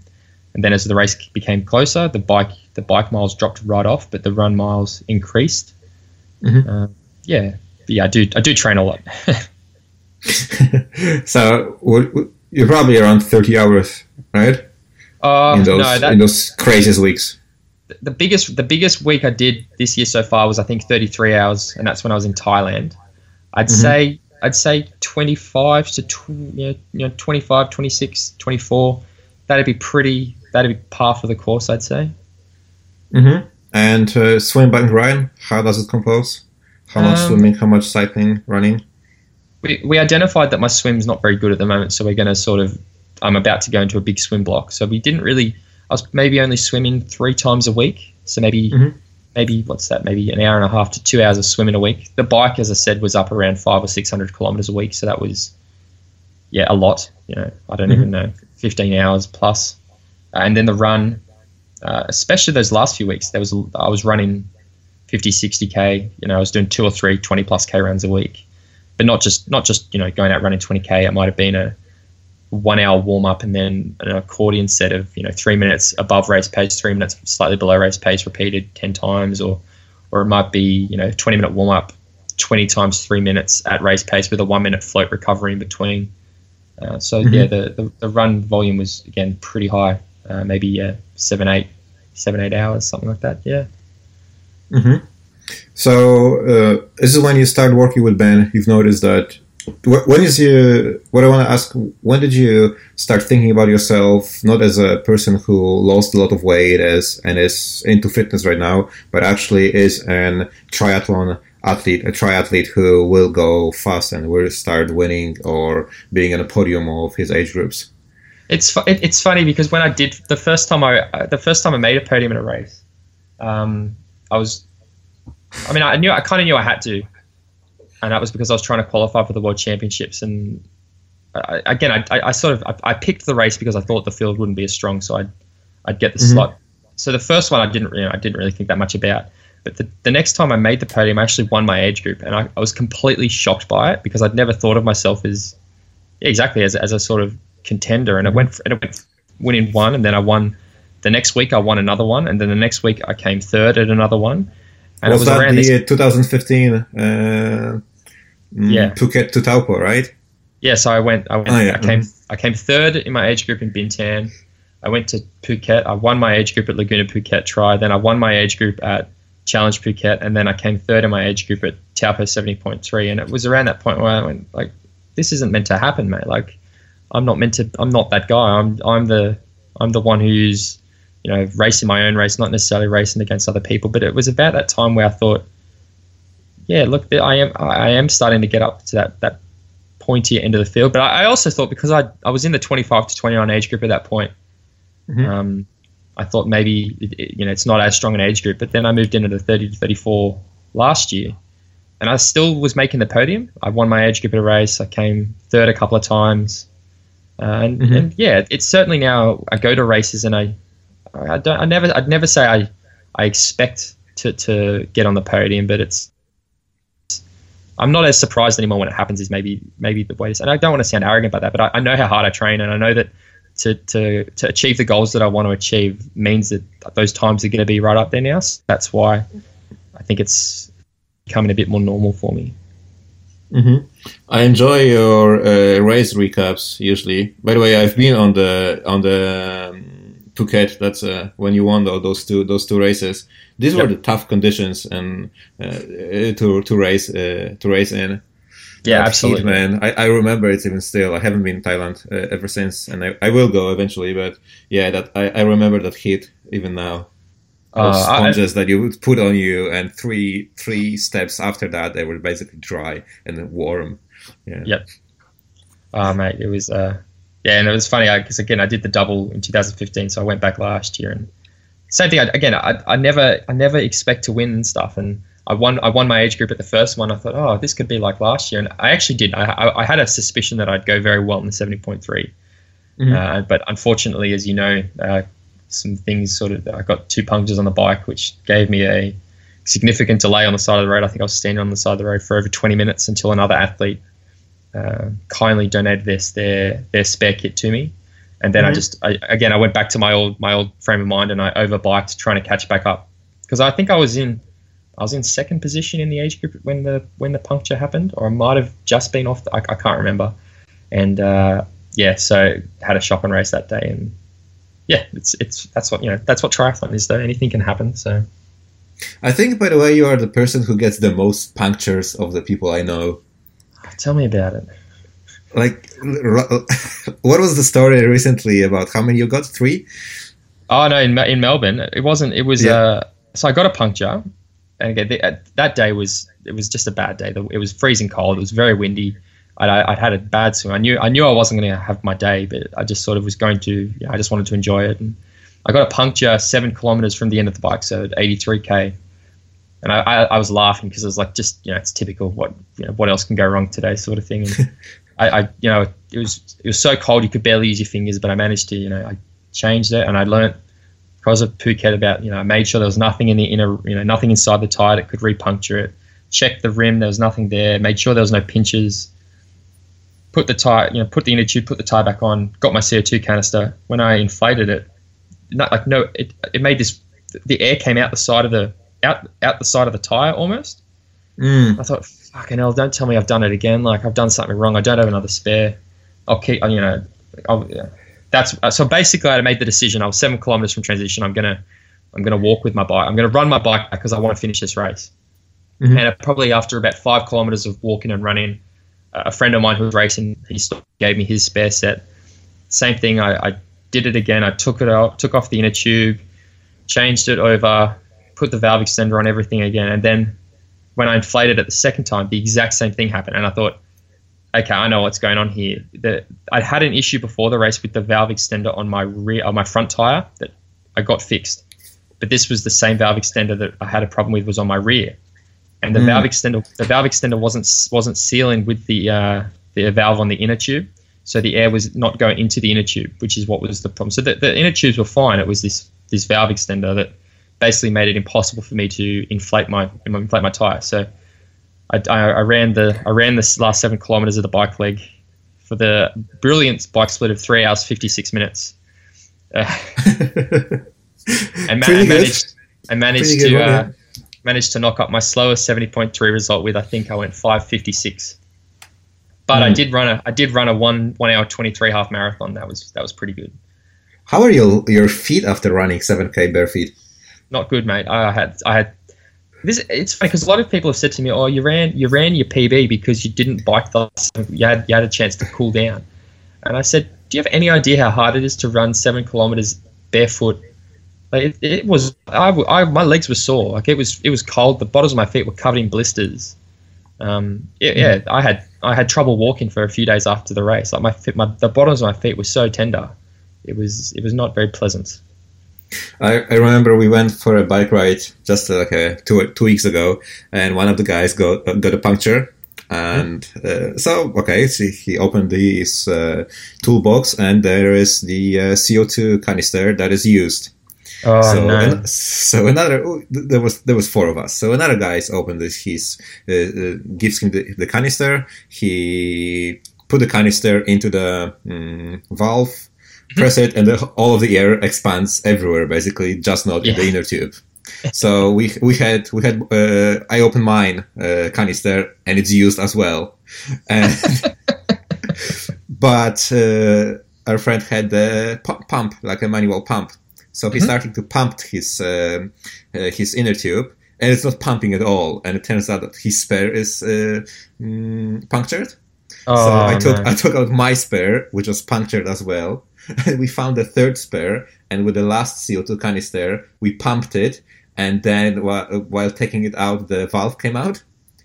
and then as the race became closer, the bike the bike miles dropped right off, but the run miles increased. Mhm. Uh, yeah, But yeah, I do. I do train a lot. so you're probably around 30 hours, right? uh, in those no, that in those craziest weeks. the biggest the biggest week I did this year so far was I think 33 hours, and that's when I was in Thailand. I'd Mhm. say I'd say 25 to tw- you know, you know 25, 26, 24. That'd be pretty. That'd be par for the course, I'd say. Mm-hmm. And uh, swim, bike, run. How does it compose? How much Um, swimming? How much cycling? Running? We, we identified that my swim's not very good at the moment, so we're going to sort of. I'm about to go into a big swim block, so we didn't really. I was maybe only swimming three times a week, so maybe Mhm. maybe what's that? Maybe an hour and a half to two hours of swimming a week. The bike, as I said, was up around five or six hundred kilometers a week, so that was yeah a lot. You know, I don't Mhm. even know, fifteen hours plus, and then the run, uh, especially those last few weeks, there was I was running 50, 60 k. You know, I was doing two or three 20 plus k runs a week, but not just not just you know going out running 20 k. It might have been a one hour warm up and then an accordion set of you know three minutes above race pace, three minutes slightly below race pace, repeated 10 times, or or it might be you know 20 minute warm up, 20 times three minutes at race pace with a one minute float recovery in between. Uh, so Mhm. yeah, the, the the run volume was again pretty high, uh, maybe yeah seven eight seven eight hours something like that. Yeah. Mm-hmm. So uh, this is when you start working with Ben. You've noticed that. wh- When is you? What I want to ask: When did you start thinking about yourself not as a person who lost a lot of weight as and is into fitness right now, but actually is an triathlon athlete, a triathlete who will go fast and will start winning or being in a podium of his age groups? It's fu- it, it's funny because when I did the first time I uh, the first time I made a podium in a race, um, I was, I mean I knew I kind of knew I had to, and that was because I was trying to qualify for the world championships. And I, again, I, I, I sort of I, I picked the race because I thought the field wouldn't be as strong, so I'd I'd get the Mhm. slot. So the first one I didn't you know I didn't really think that much about. But the, the next time I made the podium, I actually won my age group, and I, I was completely shocked by it because I'd never thought of myself as yeah, exactly as, as a sort of contender. And it went and it went winning one, and then I won. The next week I won another one, and then the next week I came third at another one. And was, it was that around the this. uh, 2015 uh, mm, Yeah. Phuket to Taupo, right? Yeah, so I went. I went. Oh, yeah, I came. I came third in my age group in Bintan. I went to Phuket. I won my age group at Laguna Phuket Tri. Then I won my age group at Challenge Phuket, and then I came third in my age group at Taupo seventy point three. And it was around that point where I went like, "This isn't meant to happen, mate. Like, I'm not meant to. I'm not that guy. I'm. I'm the. I'm the one who's, you know, racing my own race, not necessarily racing against other people. But it was about that time where I thought, yeah, look, I am. I am starting to get up to that that pointy end of the field. But I, I also thought because I I was in the 25 to 29 age group at that point, Mhm. um, I thought maybe it, you know it's not as strong an age group. But then I moved into the 30 to 34 last year, and I still was making the podium. I won my age group at a race. I came third a couple of times, and, Mhm. and yeah, it's certainly now I go to races and I I don't I never I'd never say I I expect to to get on the podium, but it's I'm not as surprised anymore when it happens. Is maybe maybe the way to say. And I don't want to sound arrogant about that, but I, I know how hard I train, and I know that to to to achieve the goals that I want to achieve means that those times are going to be right up there now. So that's why I think it's becoming a bit more normal for me. hmm I enjoy your uh, race recaps usually. By the way, I've been on the on the um, Phuket. That's uh, when you won tho- those two those two races. These were the tough conditions and uh, to to race uh, to race in. Yeah, That absolutely. heat, man. I, I remember it even still. I haven't been in Thailand uh, ever since, and I, I will go eventually. But yeah, that I, I remember that heat even now. Uh, I- sponges that you would put on you, and three three steps after that, they were basically dry and warm. Yeah. Yep. Oh, mate, it was, uh, yeah, and it was funny because again, I did the double in 2015, so I went back last year, and same thing. I, again, I, I never, I never expect to win and stuff, and I won, I won my age group at the first one. I thought, oh, this could be like last year, and I actually did. I, I, I had a suspicion that I'd go very well in the 70.3, Mhm. uh, but unfortunately, as you know, uh, some things sort of, I got two punctures on the bike, which gave me a significant delay on the side of the road. I think I was standing on the side of the road for over 20 minutes until another athlete uh, kindly donated their, their their spare kit to me, and then I Mhm. just I, again I went back to my old my old frame of mind and I overbiked trying to catch back up because I think I was in I was in second position in the age group when the when the puncture happened, or I might have just been off. The, I, I can't remember, and uh, yeah, so had a shotgun race that day, and yeah, it's it's that's what you know that's what triathlon is. Though anything can happen. So I think, by the way, you are the person who gets the most punctures of the people I know. tell me about it. Like, what was the story recently about how many you got? Three? Oh no, in, in Melbourne, it wasn't. It was. Yeah. Uh, so I got a puncture, and again, the, uh, that day was it was just a bad day. It was freezing cold. It was very windy. I'd, I'd had a bad swim. I knew I knew I wasn't going to have my day, but I just sort of was going to. You know, I just wanted to enjoy it, and I got a puncture seven kilometers from the end of the bike, so at 83k. And I, I, I was laughing because it was like just you know it's typical what you know what else can go wrong today sort of thing. And I, I you know it was it was so cold you could barely use your fingers, but I managed to you know I changed it and I learnt because of Phuket about you know I made sure there was nothing in the inner you know nothing inside the tire that could repuncture it. Checked the rim, there was nothing there. Made sure there was no pinches. Put the tire, you know, put the inner tube, put the tire back on. Got my CO2 canister. When I inflated it, not like no, it, it made this. The air came out the side of the out out the side of the tire almost. Mm. I thought, fucking hell, don't tell me I've done it again. Like I've done something wrong. I don't have another spare. I'll keep, you know, I'll, yeah. that's so basically I made the decision. I was seven kilometers from transition. I'm gonna, I'm gonna walk with my bike. I'm gonna run my bike because I want to finish this race. Mhm. And probably after about five kilometers of walking and running, uh, a friend of mine who was racing, he gave me his spare set. Same thing. I, I did it again. I took it out, took off the inner tube, changed it over, put the valve extender on everything again, and then when I inflated it the second time, the exact same thing happened. And I thought, okay, I know what's going on here. The, I had an issue before the race with the valve extender on my rear, on my front tire that I got fixed. But this was the same valve extender that I had a problem with was on my rear, and the Mm. valve extender, the valve extender wasn't wasn't sealing with the uh, the valve on the inner tube, so the air was not going into the inner tube, which is what was the problem. So the, the inner tubes were fine. It was this this valve extender that basically made it impossible for me to inflate my inflate my tire. So I, I, I ran the I ran the last seven kilometers of the bike leg for the brilliant bike split of three hours fifty six minutes, uh, and ma- I managed I managed to uh. Managed to knock up my slowest seventy point three result with I think I went five fifty six. But I Mm. did run a I did run a one one hour twenty three half marathon. That was that was pretty good. How are your your feet after running 7k bare feet? not good, mate. I had I had this. It's funny because a lot of people have said to me, "Oh, you ran you ran your PB because you didn't bike the you had you had a chance to cool down." And I said, "Do you have any idea how hard it is to run seven kilometers barefoot?" Like it, it was, I, I- my legs were sore. Like it was it was cold. The bottoms of my feet were covered in blisters. Um, yeah, yeah, I had I had trouble walking for a few days after the race. Like my my the bottoms of my feet were so tender. It was it was not very pleasant. I, I remember we went for a bike ride just like uh, two two weeks ago, and one of the guys got uh, got a puncture, and uh, so okay, so he opened his uh, toolbox, and there is the uh, CO2 canister that is used. Oh so, no! an- so another oh, there was there was four of us. So another guy opened this. He's uh, uh, gives him the, the canister. He put the canister into the mm, valve, press it, and the, all of the air expands everywhere. Basically, just not in the inner tube. So we we had we had uh, I opened mine uh, canister and it's used as well, and but uh, our friend had the pu- pump like a manual pump, so he Mhm. started to pump his um uh, his inner tube, and it's not pumping at all. And it turns out that his spare is uh, mm, punctured. oh, so I took no. I took out my spare, which was punctured as well, and we found the third spare. And with the last CO2 canister, we pumped it, and then while, while taking it out, the valve came out.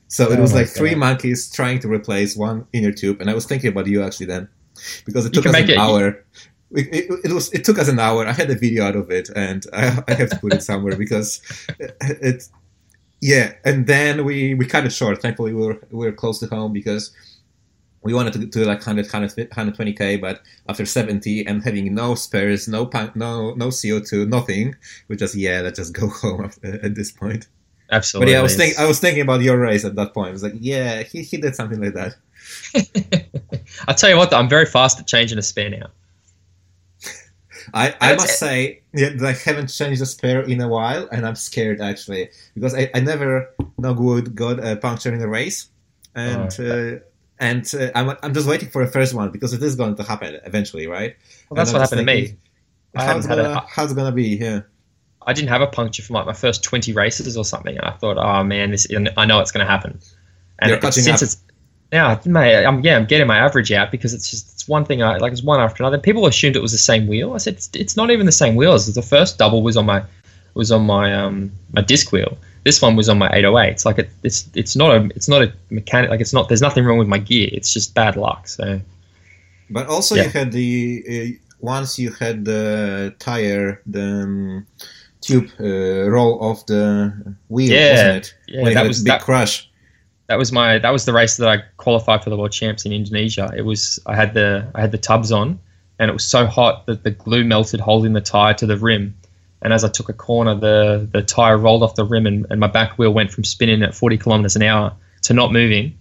So it Oh was like three monkeys trying to replace one inner tube, and I was thinking about you actually then, because it You took us make an it- hour. It, it, was it took us an hour. I had a video out of it, and I, I have to put it somewhere because it, it yeah. And then we we cut it short. Thankfully, we were we were close to home because we wanted to do like 100, 120k, but after 70 and having no spares, no punk, no no CO2, nothing, we just yeah, let's just go home at this point. Absolutely. But yeah, I was thinking I was thinking about your race at that point. I was like, yeah, he, he did something like that. I'll tell you what, though, I'm very fast at changing a spare now. I, I must it. say yeah, that I haven't changed the spare in a while, and I'm scared actually because I, I never no good got a puncture in a race, and Oh. uh, and uh, I'm I'm just waiting for the first one because it is going to happen eventually, right? Well, that's what I'm happened to me. how's gonna, a, how's it gonna be? Yeah. I didn't have a puncture for like my first 20 races or something. And I thought, oh man, this I know it's going to happen. And You're it- catching since up. it's yeah, mate, I'm yeah, I'm getting my average out because it's just it's one thing I like it's one after another. People assumed it was the same wheel. I said it's, it's not even the same wheels. The first double was on my was on my um my disc wheel. This one was on my 808. It's like it, it's it's not a it's not a mechanic like it's not there's nothing wrong with my gear. It's just bad luck. So But also, Yeah. you had the uh, once you had the tire, the um, tube uh, roll off the wheel, Yeah. wasn't it? yeah, when that was a big that, crash. That was my that was the race that I qualified for the world champs in Indonesia. It was I had the I had the tubs on, and it was so hot that the glue melted, holding the tire to the rim. And as I took a corner, the the tire rolled off the rim, and, and my back wheel went from spinning at 40 kilometers an hour to not moving.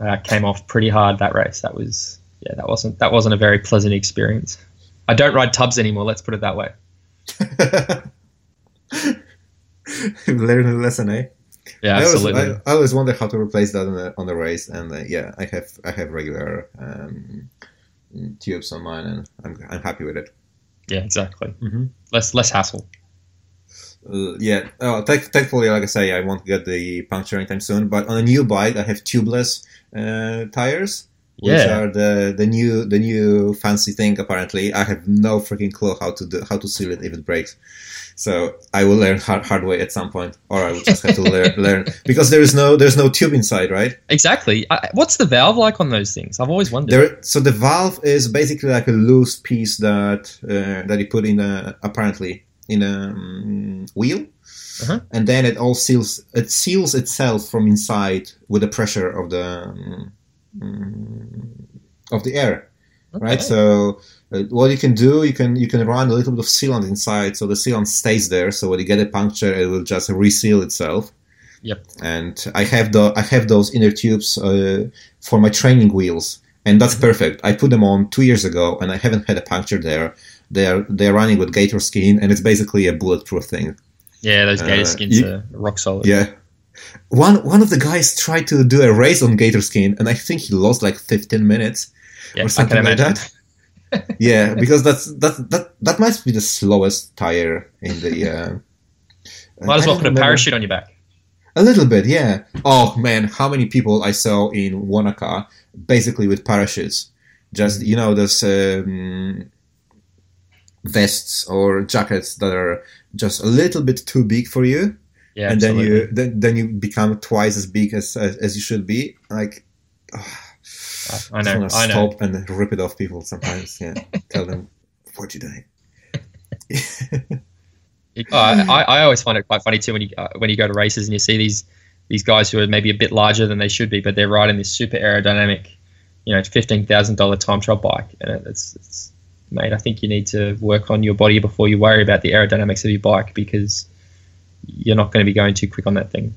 Uh, came off pretty hard that race. That was yeah, that wasn't that wasn't a very pleasant experience. I don't ride tubs anymore. Let's put it that way. Learn a lesson, eh? Yeah, I always, absolutely. I, I always wonder how to replace that on the on the race, and uh, yeah, I have I have regular um, tubes on mine, and I'm I'm happy with it. yeah, exactly. Mm-hmm. Less less hassle. Uh, yeah, oh, thank- thankfully, like I say, I won't get the puncture anytime soon. But on a new bike, I have tubeless uh, tires, which are the the new the new fancy thing. Apparently, I have no freaking clue how to do how to seal it if it breaks. So I will learn hard, hard way at some point, or I will just have to learn learn because there is no there's no tube inside, right? Exactly. I, what's the valve like on those things? I've always wondered. There, so the valve is basically like a loose piece that uh, that you put in a apparently in a um, wheel, Uh-huh. and then it all seals. It seals itself from inside with the pressure of the um, of the air, right? So what you can do, you can you can run a little bit of sealant inside, so the sealant stays there. So when you get a puncture, it will just reseal itself. Yep. And I have the I have those inner tubes uh, for my training wheels, and that's perfect. I put them on two years ago, and I haven't had a puncture there. They're they're running with Gatorskin, and it's basically a bulletproof thing. Yeah, those gator Uh, skins you- are rock solid. Yeah. One one of the guys tried to do a race on Gatorskin, and I think he lost like 15 minutes Yeah, or something like that. Yeah, because that's that that that must be the slowest tire in the. Uh, Might as well put a parachute on your back. A little bit, yeah. Oh man, how many people I saw in Wanaka basically with parachutes? Just you know those um, vests or jackets that are just a little bit too big for you, Yeah, and then you then, then you become twice as big as as, as you should be. Like, ah, I just know, I know. stop and rip it off people sometimes. Yeah, tell them what you're doing. I, I I always find it quite funny too when you uh, when you go to races and you see these these guys who are maybe a bit larger than they should be, but they're riding this super aerodynamic, you know, fifteen thousand dollar time trial bike, and it- it's, it's mate. I think you need to work on your body before you worry about the aerodynamics of your bike because you're not going to be going too quick on that thing.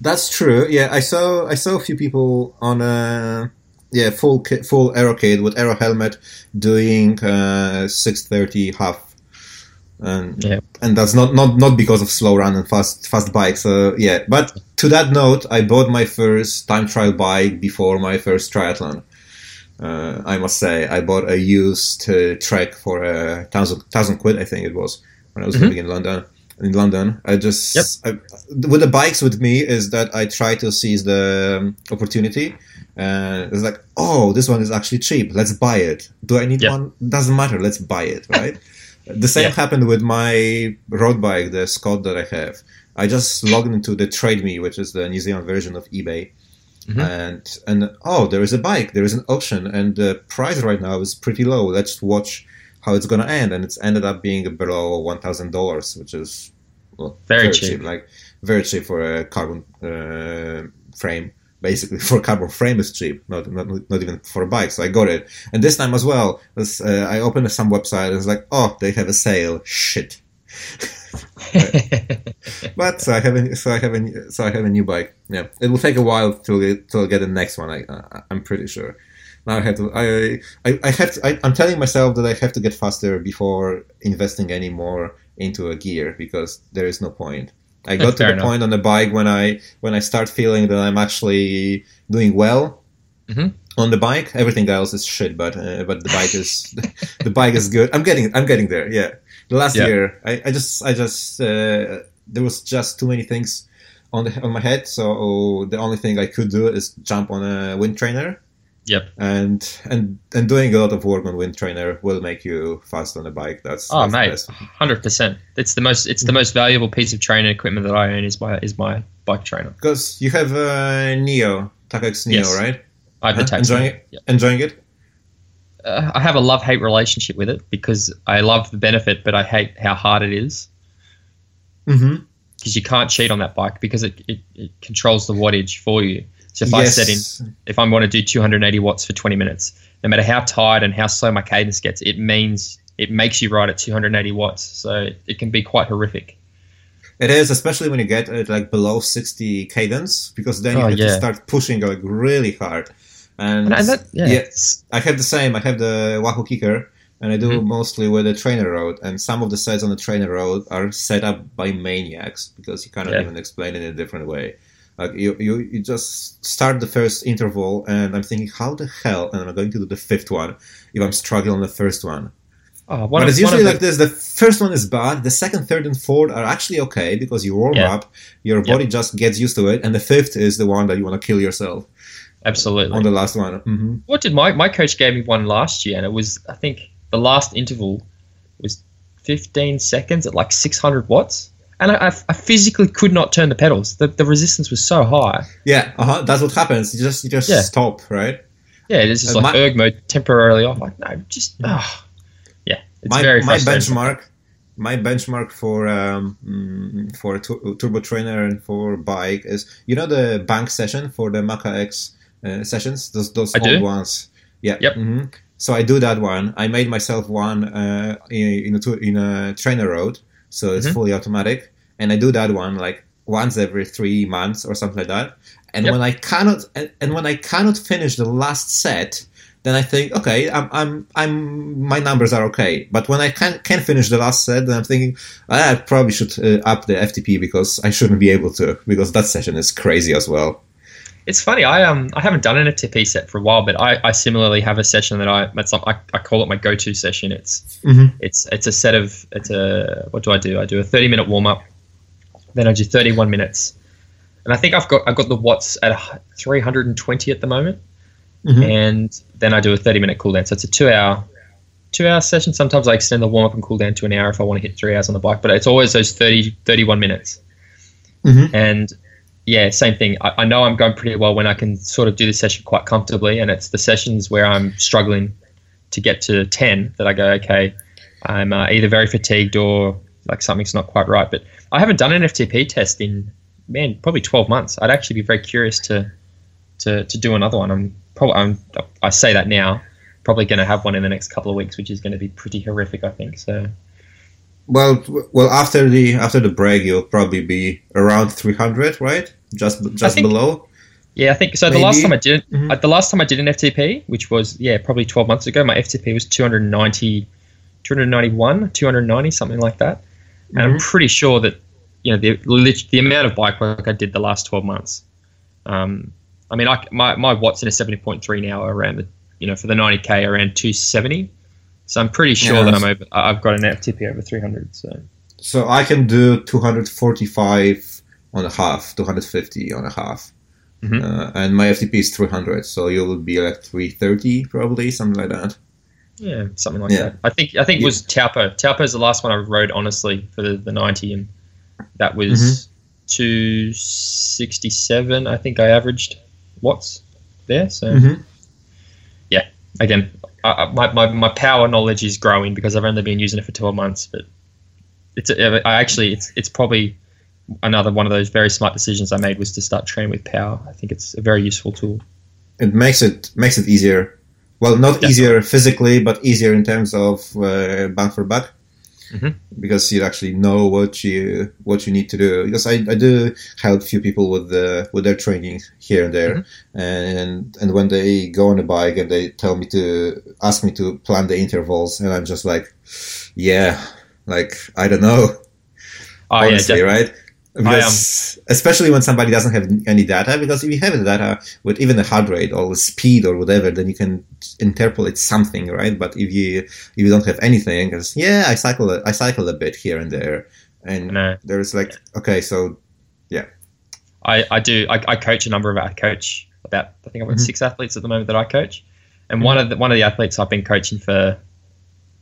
That's true. Yeah, I saw I saw a few people on a yeah full full kit with aero helmet doing uh, 630 half, and Yeah. and that's not, not not because of slow run and fast fast bike. So yeah, but to that note, I bought my first time trial bike before my first triathlon. Uh, I must say, I bought a used uh, Trek for a thousand thousand quid. I think it was when I was Mhm. living in London. In London, I just Yep. I, with the bikes with me is that I try to seize the um, opportunity. And it's like, oh, this one is actually cheap. Let's buy it. Do I need one? Doesn't matter. Let's buy it, right? the same Yeah. happened with my road bike, the Scott that I have. I just logged into the Trade Me, which is the New Zealand version of eBay, Mhm. and and oh, there is a bike. There is an auction, and the price right now is pretty low. Let's watch how it's gonna end, and it's ended up being below one thousand dollars, which is well, Very cheap. like very cheap for a carbon uh, frame. Basically, for a carbon frame is cheap, not, not not even for a bike. So I got it, and this time as well, was, uh, I opened some website. and It's like, oh, they have a sale. Shit. But so I have a so I have a so I have a new bike. Yeah, it will take a while till get, till I get the next one. I, I I'm pretty sure. Now I have to. I I, I have to. I, I'm telling myself that I have to get faster before investing any more into a gear because there is no point. I got to the enough. point on the bike when I when I start feeling that I'm actually doing well. Mhm. on the bike. Everything else is shit, but uh, but the bike is the bike is good. I'm getting I'm getting there. Yeah, the last Yeah. year I, I just I just uh, there was just too many things on the on my head. So the only thing I could do is jump on a wind trainer. Yep. And and and doing a lot of work on wind trainer will make you fast on a bike. That's Oh, that's mate, hundred percent. It's the most. It's the most valuable piece of training equipment that I own is my is my bike trainer. Because you have uh, Neo Tacx Neo, Yes. right? I have the Huh? taxi. enjoying it. Yep. Enjoying it. Uh, I have a love hate relationship with it because I love the benefit, but I hate how hard it is Mm-hmm. because you can't cheat on that bike because it, it, it controls the wattage for you. So if I set in, if I want to do 280 watts for 20 minutes, no matter how tired and how slow my cadence gets, it means it makes you ride at 280 watts. So it can be quite horrific. It is, especially when you get uh, like below 60 cadence, because then you Oh, have to start pushing like really hard. And, And, that, yeah, yeah, I have the same. I have the Wahoo Kickr, and I do Mhm. mostly with the TrainerRoad. And some of the sets on the TrainerRoad are set up by maniacs because you cannot Yeah. even explain it in a different way. Like you, you, you just start the first interval, and I'm thinking, how the hell am I going to do the fifth one if I'm struggling on the first one? one but of- it's usually the- like this: the first one is bad, the second, third, and fourth are actually okay because you warm Yeah. up, your body just gets used to it, and the fifth is the one that you want to kill yourself absolutely. on the last one. hmm What did my my coach gave me one last year, and it was I think the last interval was 15 seconds at like 600 watts, and I, I, physically could not turn the pedals. The, the resistance was so high. Yeah, uh-huh, that's what happens. You just you just Yeah. stop, right? Yeah, it's just Uh, like my- erg mode temporarily off. Like no, just ah, yeah, it's my very my benchmark, my benchmark for um mm, for a tu- turbo trainer and for bike is you know the bank session for the MaccaX uh, sessions those those I old do. ones. Yeah. Yep. hmm So I do that one. I made myself one uh, in, in a in a TrainerRoad, so it's Mhm. fully automatic, and I do that one like once every three months or something like that. And Yep. when I cannot and, and when I cannot finish the last set, then I think, okay, I'm, I'm, I'm, my numbers are okay. But when I can can finish the last set, then I'm thinking, "Ah, I probably should uh, up the FTP because I shouldn't be able to because that session is crazy as well. It's funny. I um I haven't done an FTP set for a while, but I, I similarly have a session that I it's like, I, I call it my go to session. It's Mhm. it's it's a set of it's a what do I do? I do a thirty minute warm up, then I do thirty one minutes, and I think I've got I've got the watts at three hundred and twenty at the moment, Mhm. and then I do a thirty minute cool down. So it's a two hour two hour session. Sometimes I extend the warm up and cool down to an hour if I want to hit three hours on the bike, but it's always those 30, 31 minutes. Mhm. And yeah, same thing. I, I know I'm going pretty well when I can sort of do the session quite comfortably, and it's the sessions where I'm struggling to get to 10 that I go, okay, I'm uh, either very fatigued or like something's not quite right. But I haven't done an FTP test in, man, probably 12 months. I'd actually be very curious to to, to do another one. I'm probably, I'm, I say that now, probably going to have one in the next couple of weeks, which is going to be pretty horrific, I think. So, Well, well, after the after the break, you'll probably be around 300, right? Just just think- below. Yeah, I think so. The last time I did it, Mhm. uh, the last time I did an FTP, which was yeah, probably 12 months ago, my FTP was 290, 291, 290, something like that. And I'm Mhm. pretty sure that you know the the amount of bike work I did the last 12 months. Um, I mean, I, my my watts in a 70.3 now are around the you know for the 90k around 270. So I'm pretty sure Yeah, that I'm over. I've got an FTP over 300. So So I can do 245 on a half, 250 on a half. Mhm. Uh, and my FTP is 300, so you will be like 330 probably, something like that. Yeah, something like Yeah. that. I think I think it was Taupo. Taupo is the last one I rode honestly for the, the ninety, and that was Mm-hmm. two sixty seven. I think I averaged watts there. So Mhm. again, I, my, my my power knowledge is growing because I've only been using it for twelve months. But it's I actually it's it's probably another one of those very smart decisions I made was to start training with power. I think it's a very useful tool. It makes it makes it easier. Well, not Definitely. easier physically, but easier in terms of uh, bang for buck. Mhm. Because you actually know what you what you need to do. Because I, I do help few people with the with their training here and there, Mm-hmm. and and when they go on a bike and they tell me to ask me to plan the intervals, and I'm just like, yeah, like I don't know, Oh honestly, definitely. right? Because especially when somebody doesn't have any data because if you have the data with even the heart rate or the speed or whatever then you can interpolate something right but if you if you don't have anything because yeah i cycle a, i cycle a bit here and there and No. there's like okay so yeah I, I do. I, I coach a number of. I coach about. I think I've got Mhm. six athletes at the moment that I coach, and one of the one of the athletes I've been coaching for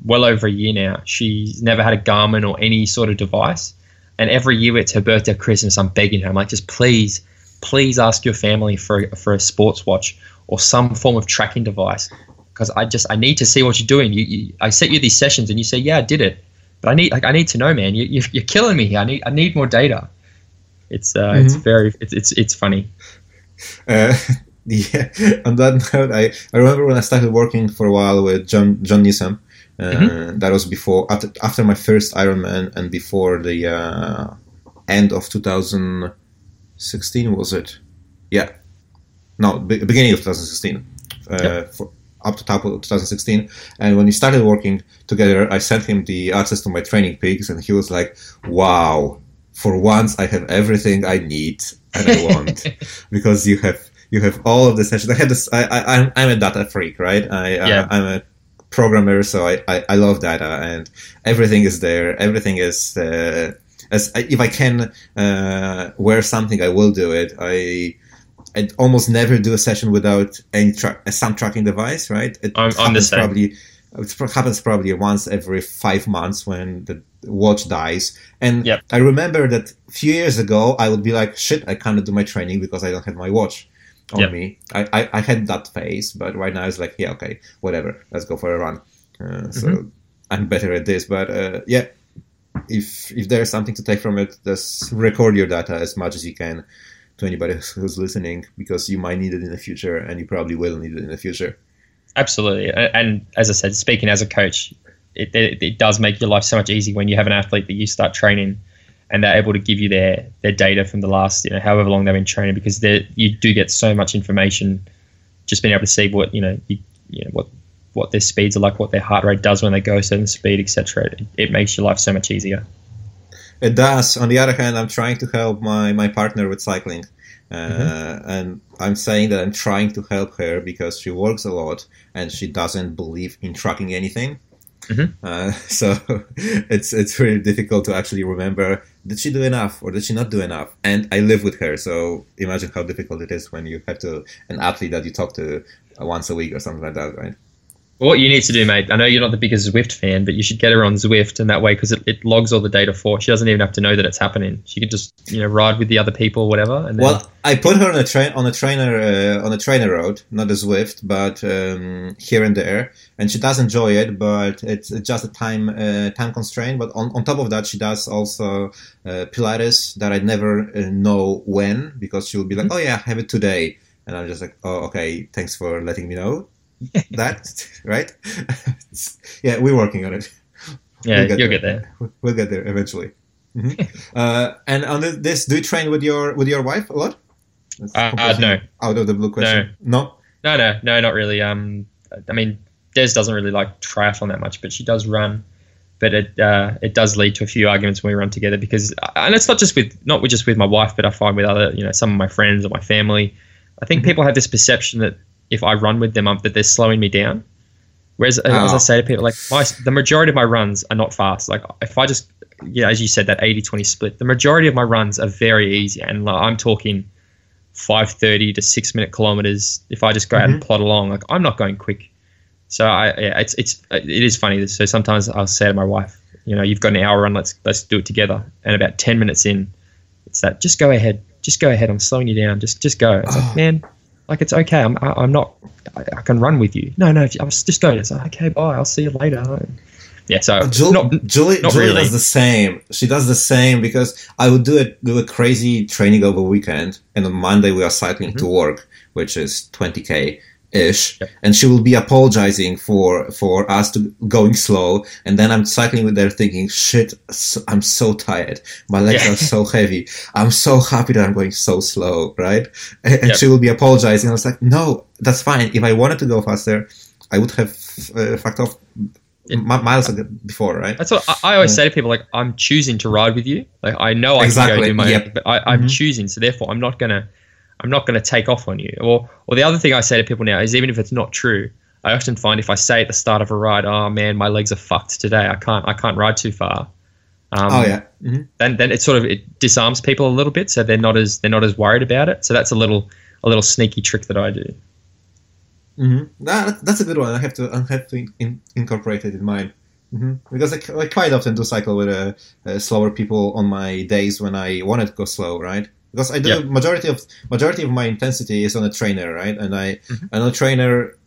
well over a year now. She's never had a Garmin or any sort of device, and every year it's her birthday, Christmas. I'm begging her. I'm like, just please, please ask your family for for a sports watch or some form of tracking device, because I just I need to see what you're doing. You, you I set you these sessions, and you say, yeah, I did it, but I need like I need to know, man. You, you're, you're killing me here. I need I need more data. It's uh, it's Mhm. very it's it's it's funny. Uh, yeah. On that note, I, I remember when I started working for a while with John John Newsom. Uh, Mm-hmm. That was before after, after my first Ironman and before the uh, end of 2016 was it? Yeah. No, be- beginning of 2016. Uh, Yep. for, up to top of 2016. And when we started working together, I sent him the access to my TrainingPeaks, and he was like, "Wow." For once, I have everything I need and I want because you have you have all of the sessions. I had this. I, I I'm I'm a data freak, right? I uh, Yeah. I'm a programmer, so I, I I love data and everything is there. Everything is. Uh, as if I can uh, wear something, I will do it. I I almost never do a session without any tra- some tracking device, right? It I'm- I'm the happens same. probably it happens probably once every five months when the watch dies. And Yep. I remember that a few years ago, I would be like, shit, I cannot do my training because I don't have my watch on Yep. me. I, I, I had that phase, but right now it's like, yeah, okay, whatever, let's go for a run. Uh, so Mm-hmm. I'm better at this, but uh, yeah, if if there's something to take from it, just record your data as much as you can to anybody who's listening because you might need it in the future and you probably will need it in the future. Absolutely, and as I said, speaking as a coach, it, it, it does make your life so much easier when you have an athlete that you start training, and they're able to give you their their data from the last you know however long they've been training because they you do get so much information, just being able to see what you know you, you know what what their speeds are like, what their heart rate does when they go a certain speed, etc. It, it makes your life so much easier. It does. On the other hand, I'm trying to help my, my partner with cycling. Uh, Mm-hmm. And I'm saying that I'm trying to help her because she works a lot and she doesn't believe in tracking anything. Mhm. Uh, so it's it's really difficult to actually remember did she do enough or did she not do enough? And I live with her, so imagine how difficult it is when you have to an athlete that you talk to once a week or something like that, right? What you need to do, mate, I know you're not the biggest Zwift fan, but you should get her on Zwift, and that way, because it, it logs all the data for. her. She doesn't even have to know that it's happening. She can just, you know, ride with the other people, whatever. And then, Well, I put her on a train on a trainer uh, on a TrainerRoad, not a Zwift, but um, here and there, and she does enjoy it. But it's just a time uh, time constraint. But on, on top of that, she does also uh, Pilates that I never uh, know when because she will be like, "Oh yeah, I have it today," and I'm just like, "Oh okay, thanks for letting me know." that right? yeah, we're working on it. yeah, we'll get you'll there. get there. We'll get there eventually. Mhm. uh, and on this, do you train with your with your wife a lot? Uh, uh, no. Out of the blue question. No. No, no, no, not really. Um, I mean, Des doesn't really like triathlon that much, but she does run. But it uh, it does lead to a few arguments when we run together because, and it's not just with not with just with my wife, but I find with other, you know, some of my friends or my family. I think Mhm. people have this perception that if I run with them, um, that they're slowing me down. Whereas, uh, as Oh. I say to people, like my the majority of my runs are not fast. Like if I just, yeah, as you said, that 80-20 split, the majority of my runs are very easy, and like, I'm talking five thirty to six minute kilometers. If I just go out and plod along, like I'm not going quick. So I, yeah, it's it's it is funny. So sometimes I'll say to my wife, you know, you've got an hour run. Let's let's do it together. And about ten minutes in, it's that just go ahead, just go ahead. I'm slowing you down. Just just go. It's Oh. like man, like it's okay. I'm I, I'm not. I, I can run with you. No no, I was just going. It's like okay, bye. I'll see you later. Yeah. So uh, Jul- not Julie, not Julie really. does the same. She does the same because I would do it do a crazy training over weekend, and on Monday we are cycling mm-hmm. to work, which is 20k ish, Yep. and she will be apologizing for for us to going slow, and then I'm cycling with her thinking, shit, I'm so tired, my legs Yeah. are so heavy, I'm so happy that I'm going so slow, right? And, Yep. she will be apologizing. I was like, no, that's fine. If I wanted to go faster, I would have uh, fucked off miles before, right? That's what I, I always say to people. Like, I'm choosing to ride with you. Like, I know I exactly. can go do my, yep. but I, am mm-hmm. choosing. So therefore, I'm not gonna, I'm not gonna take off on you. Or, or the other thing I say to people now is, even if it's not true, I often find if I say at the start of a ride, "Oh man, my legs are fucked today. I can't, I can't ride too far." Um, oh yeah. Mm-hmm. Then, then it sort of it disarms people a little bit, so they're not as they're not as worried about it. So that's a little a little sneaky trick that I do. Mm-hmm. That, that's a good one. I have to I have to in, incorporate it in mine. Mm-hmm. Because I, I, quite often do cycle with uh, uh, slower people on my days when I wanted to go slow, right? Because I do yep. majority of majority of my intensity is on a trainer, right? And I mm-hmm. on a trainer,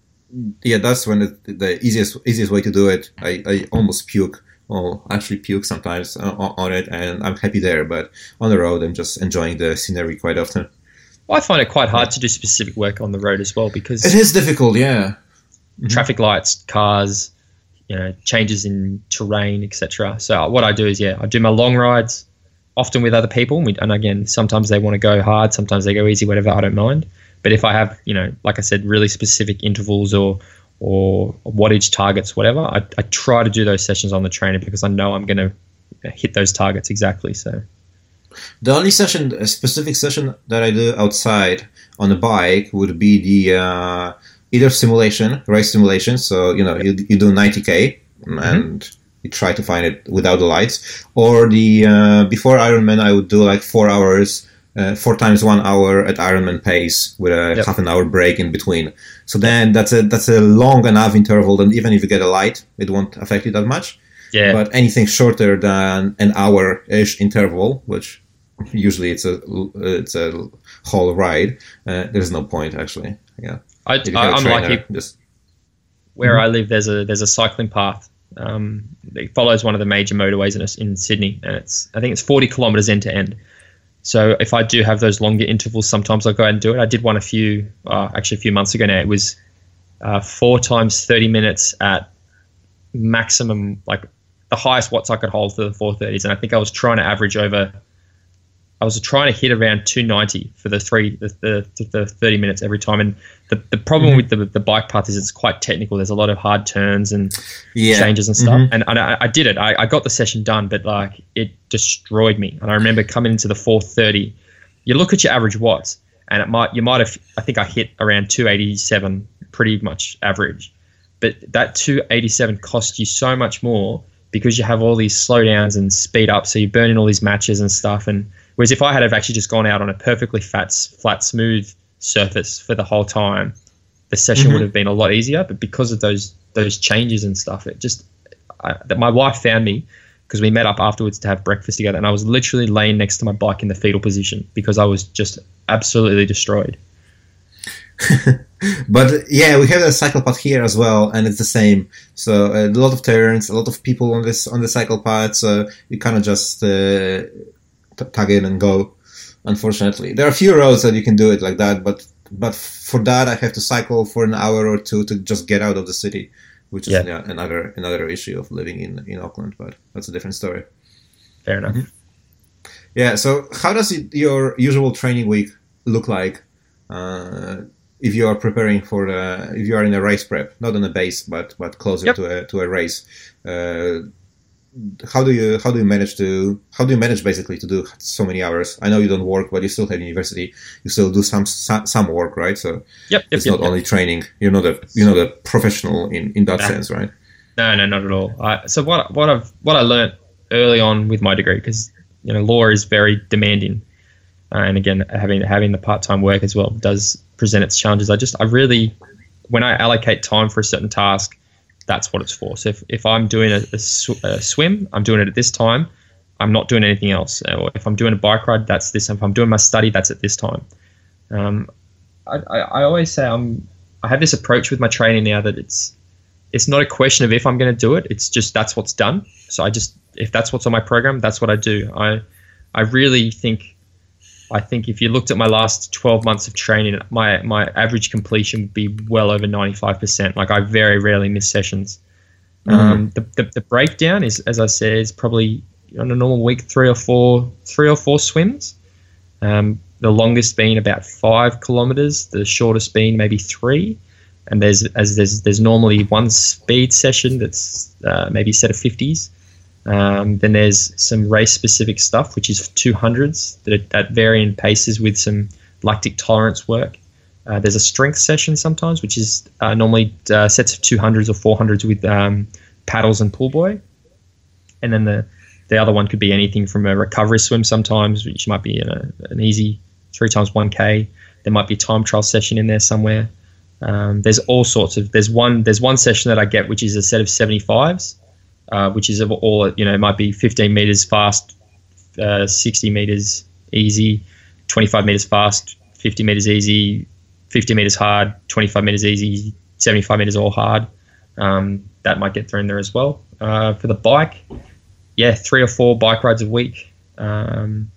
yeah, that's when it, the easiest easiest way to do it. I, I almost puke, or actually puke sometimes on it, and I'm happy there. But on the road, I'm just enjoying the scenery quite often. I find it quite hard to do specific work on the road as well because it is difficult. Yeah, mm-hmm. traffic lights, cars, you know, changes in terrain, etc. So what I do is, yeah, I do my long rides, often with other people, and, again, sometimes they want to go hard, sometimes they go easy, whatever. I don't mind. But if I have, you know, like I said, really specific intervals or or wattage targets, whatever, I, I try to do those sessions on the trainer because I know I'm going to hit those targets exactly. So the only session, a specific session that I do outside on a bike would be the uh, either simulation, race simulation. So you know you, you do 90k mm-hmm. and you try to find it without the lights, or the uh, before Ironman I would do like four hours. Uh, four times one hour at Ironman pace with a yep. half an hour break in between. So then that's a that's a long enough interval that even if you get a light, it won't affect you that much. Yeah. But anything shorter than an hour ish interval, which usually it's a it's a whole ride. Uh, there's no point actually. Yeah, I, am lucky. Just where mm-hmm. I live, there's a there's a cycling path. Um, it follows one of the major motorways in, in Sydney, and it's I think it's 40 kilometers end to end. So if I do have those longer intervals, sometimes I'll go out and do it. I did one a few, uh, actually a few months ago now. It was uh, four times 30 minutes at maximum, like the highest watts I could hold for the 430s. And I think I was trying to average over I was trying to hit around 290 for the three the, the, the 30 minutes every time. And the, the problem mm-hmm. with the, the bike path is it's quite technical. There's a lot of hard turns and yeah. changes and stuff. Mm-hmm. And, and I, I, did it. I, I got the session done, but like it destroyed me. And I remember coming into the 430. You look at your average watts, and it might you might have. I think I hit around 287, pretty much average. But that 287 cost you so much more because you have all these slowdowns and speed up. So you're burning all these matches and stuff and Whereas if I had have actually just gone out on a perfectly fat, flat, smooth surface for the whole time, the session mm-hmm. would have been a lot easier. But because of those those changes and stuff, it just I, that my wife found me because we met up afterwards to have breakfast together, and I was literally laying next to my bike in the fetal position because I was just absolutely destroyed. but yeah, we have a cycle path here as well, and it's the same. So a lot of turns, a lot of people on this on the cycle path. So you kind of just uh, tag in and go. Unfortunately, there are a few roads that you can do it like that, but but for that I have to cycle for an hour or two to just get out of the city, which is yeah. Yeah, another another issue of living in in Auckland. But that's a different story. Fair enough. Mm-hmm. Yeah. So, how does it, your usual training week look like? Uh, if you are preparing for the, if you are in a race prep, not on a base, but but closer yep. to a to a race. Uh, how do you how do you manage to how do you manage basically to do so many hours? I know you don't work, but you still have university. You still do some some work, right? So yep, yep it's yep, not only training. You're not a you're not a professional in, in that sense, right? No, no, not at all. I, so what what I've what I learned early on with my degree, because you know law is very demanding, uh, and again having having the part time work as well does present its challenges. I just I really when I allocate time for a certain task that's what it's for. So if, if I'm doing a, a, sw- a, swim, I'm doing it at this time. I'm not doing anything else. Or if I'm doing a bike ride, that's this. If I'm doing my study, that's at this time. Um, I, I, I always say I'm. I have this approach with my training now that it's it's not a question of if I'm going to do it. It's just that's what's done. So I just if that's what's on my program, that's what I do. I I really think I think if you looked at my last 12 months of training, my my average completion would be well over 95%. Like I very rarely miss sessions. Mm. Um, the, the, the breakdown is, as I said, is probably on a normal week three or four three or four swims. Um, the longest being about five kilometers, the shortest being maybe three. and there's as there's there's normally one speed session that's uh, maybe a set of 50s. Um, then there's some race specific stuff, which is 200s that are at varying paces with some lactic tolerance work. Uh, there's a strength session sometimes, which is uh, normally uh, sets of 200s or 400s with um, paddles and pull boy. And then the, the other one could be anything from a recovery swim sometimes, which might be a, an easy three times 1K. There might be a time trial session in there somewhere. Um, there's all sorts of there's one there's one session that I get which is a set of 75s, uh, which is all you know it might be 15 meters fast, uh, 60 meters easy, 25 meters fast, 50 meters easy, 50 meters hard, 25 meters easy, 75 meters all hard. Um, that might get thrown there as well. Uh, for the bike, yeah, three or four bike rides a week. Um,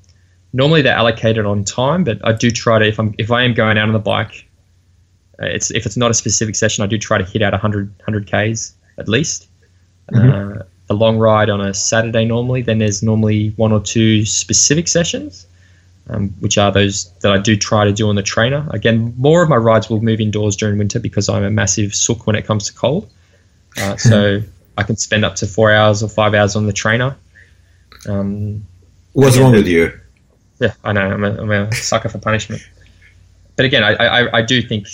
normally they're allocated on time, but I do try to if I'm if I am going out on the bike uh, it's if it's not a specific session, I do try to hit out 100 100 k's at least. Mm-hmm. Uh, a long ride on a Saturday normally. Then there's normally one or two specific sessions, um, which are those that I do try to do on the trainer. Again, more of my rides will move indoors during winter because I'm a massive sook when it comes to cold. Uh, so I can spend up to four hours or five hours on the trainer. Um, What's wrong with you? Yeah, I know. I'm a, I'm a sucker for punishment. But again, I, I, I do think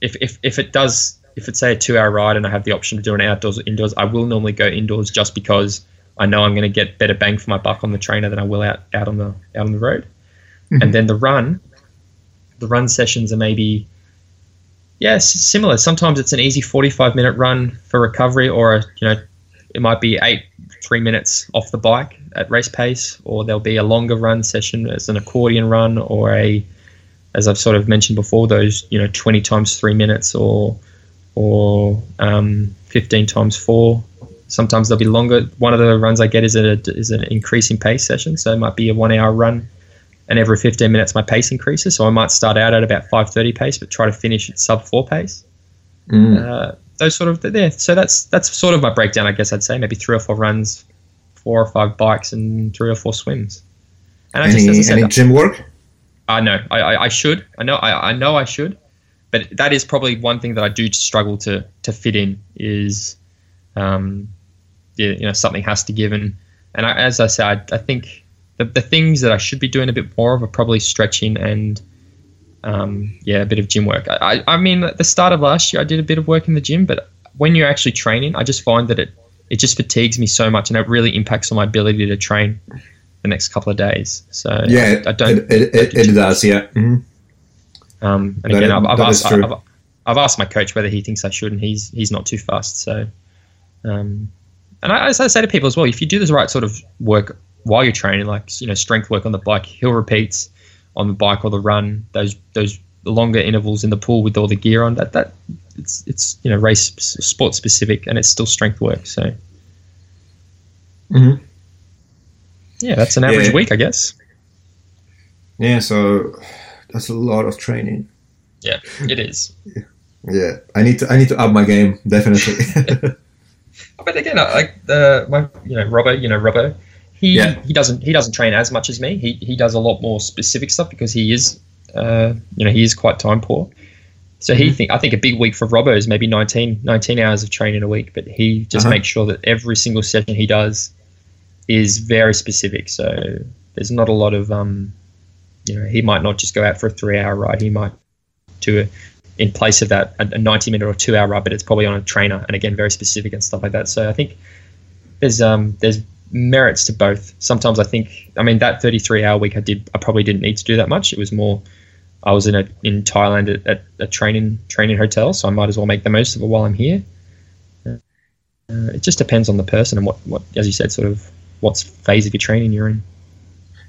if, if, if it does, if it's say a two hour ride and I have the option to do an outdoors or indoors, I will normally go indoors just because I know I'm going to get better bang for my buck on the trainer than I will out, out on the out on the road. Mm-hmm. And then the run, the run sessions are maybe yeah similar. Sometimes it's an easy 45 minute run for recovery, or you know it might be eight three minutes off the bike at race pace, or there'll be a longer run session as an accordion run or a as I've sort of mentioned before, those you know 20 times three minutes or or um, 15 times four. Sometimes they'll be longer. One of the runs I get is a is an increasing pace session, so it might be a one hour run, and every 15 minutes my pace increases. So I might start out at about 5:30 pace, but try to finish at sub four pace. Mm. Uh, those sort of there. So that's that's sort of my breakdown. I guess I'd say maybe three or four runs, four or five bikes, and three or four swims. And any, I just, any gym work? I know I, I, I should. I know I, I know I should, but that is probably one thing that I do struggle to to fit in is, um, you know, something has to give. And and I, as I said, I, I think the the things that I should be doing a bit more of are probably stretching and. Um, yeah, a bit of gym work. I, I mean, at the start of last year, I did a bit of work in the gym, but when you're actually training, I just find that it it just fatigues me so much, and it really impacts on my ability to train the next couple of days. So yeah, I, I don't. It, it, it, it does, yeah. Mm-hmm. Um, and again, I've, I've asked, I've, I've, asked my coach whether he thinks I should, and he's he's not too fast. So, um, and I, as I say to people as well, if you do the right sort of work while you're training, like you know strength work on the bike, hill repeats on the bike or the run, those those longer intervals in the pool with all the gear on, that that it's it's you know race sport specific, and it's still strength work. So. Mm-hmm. Yeah, that's an average yeah. week, I guess. Yeah, so that's a lot of training. Yeah, it is. yeah, I need to I need to up my game definitely. but again, like the my you know Robbo, you know Robbo, he yeah. he doesn't he doesn't train as much as me. He he does a lot more specific stuff because he is uh, you know he is quite time poor. So he mm-hmm. think I think a big week for Robbo is maybe 19, 19 hours of training a week, but he just uh-huh. makes sure that every single session he does is very specific. So there's not a lot of, um, you know, he might not just go out for a three hour ride. He might do it in place of that a 90 minute or two hour ride, but it's probably on a trainer and again very specific and stuff like that. So I think there's um there's merits to both. Sometimes I think I mean that 33 hour week I did I probably didn't need to do that much. It was more I was in a in Thailand at, at a training training hotel, so I might as well make the most of it while I'm here. Uh, it just depends on the person and what, what as you said sort of what phase of your training you're in.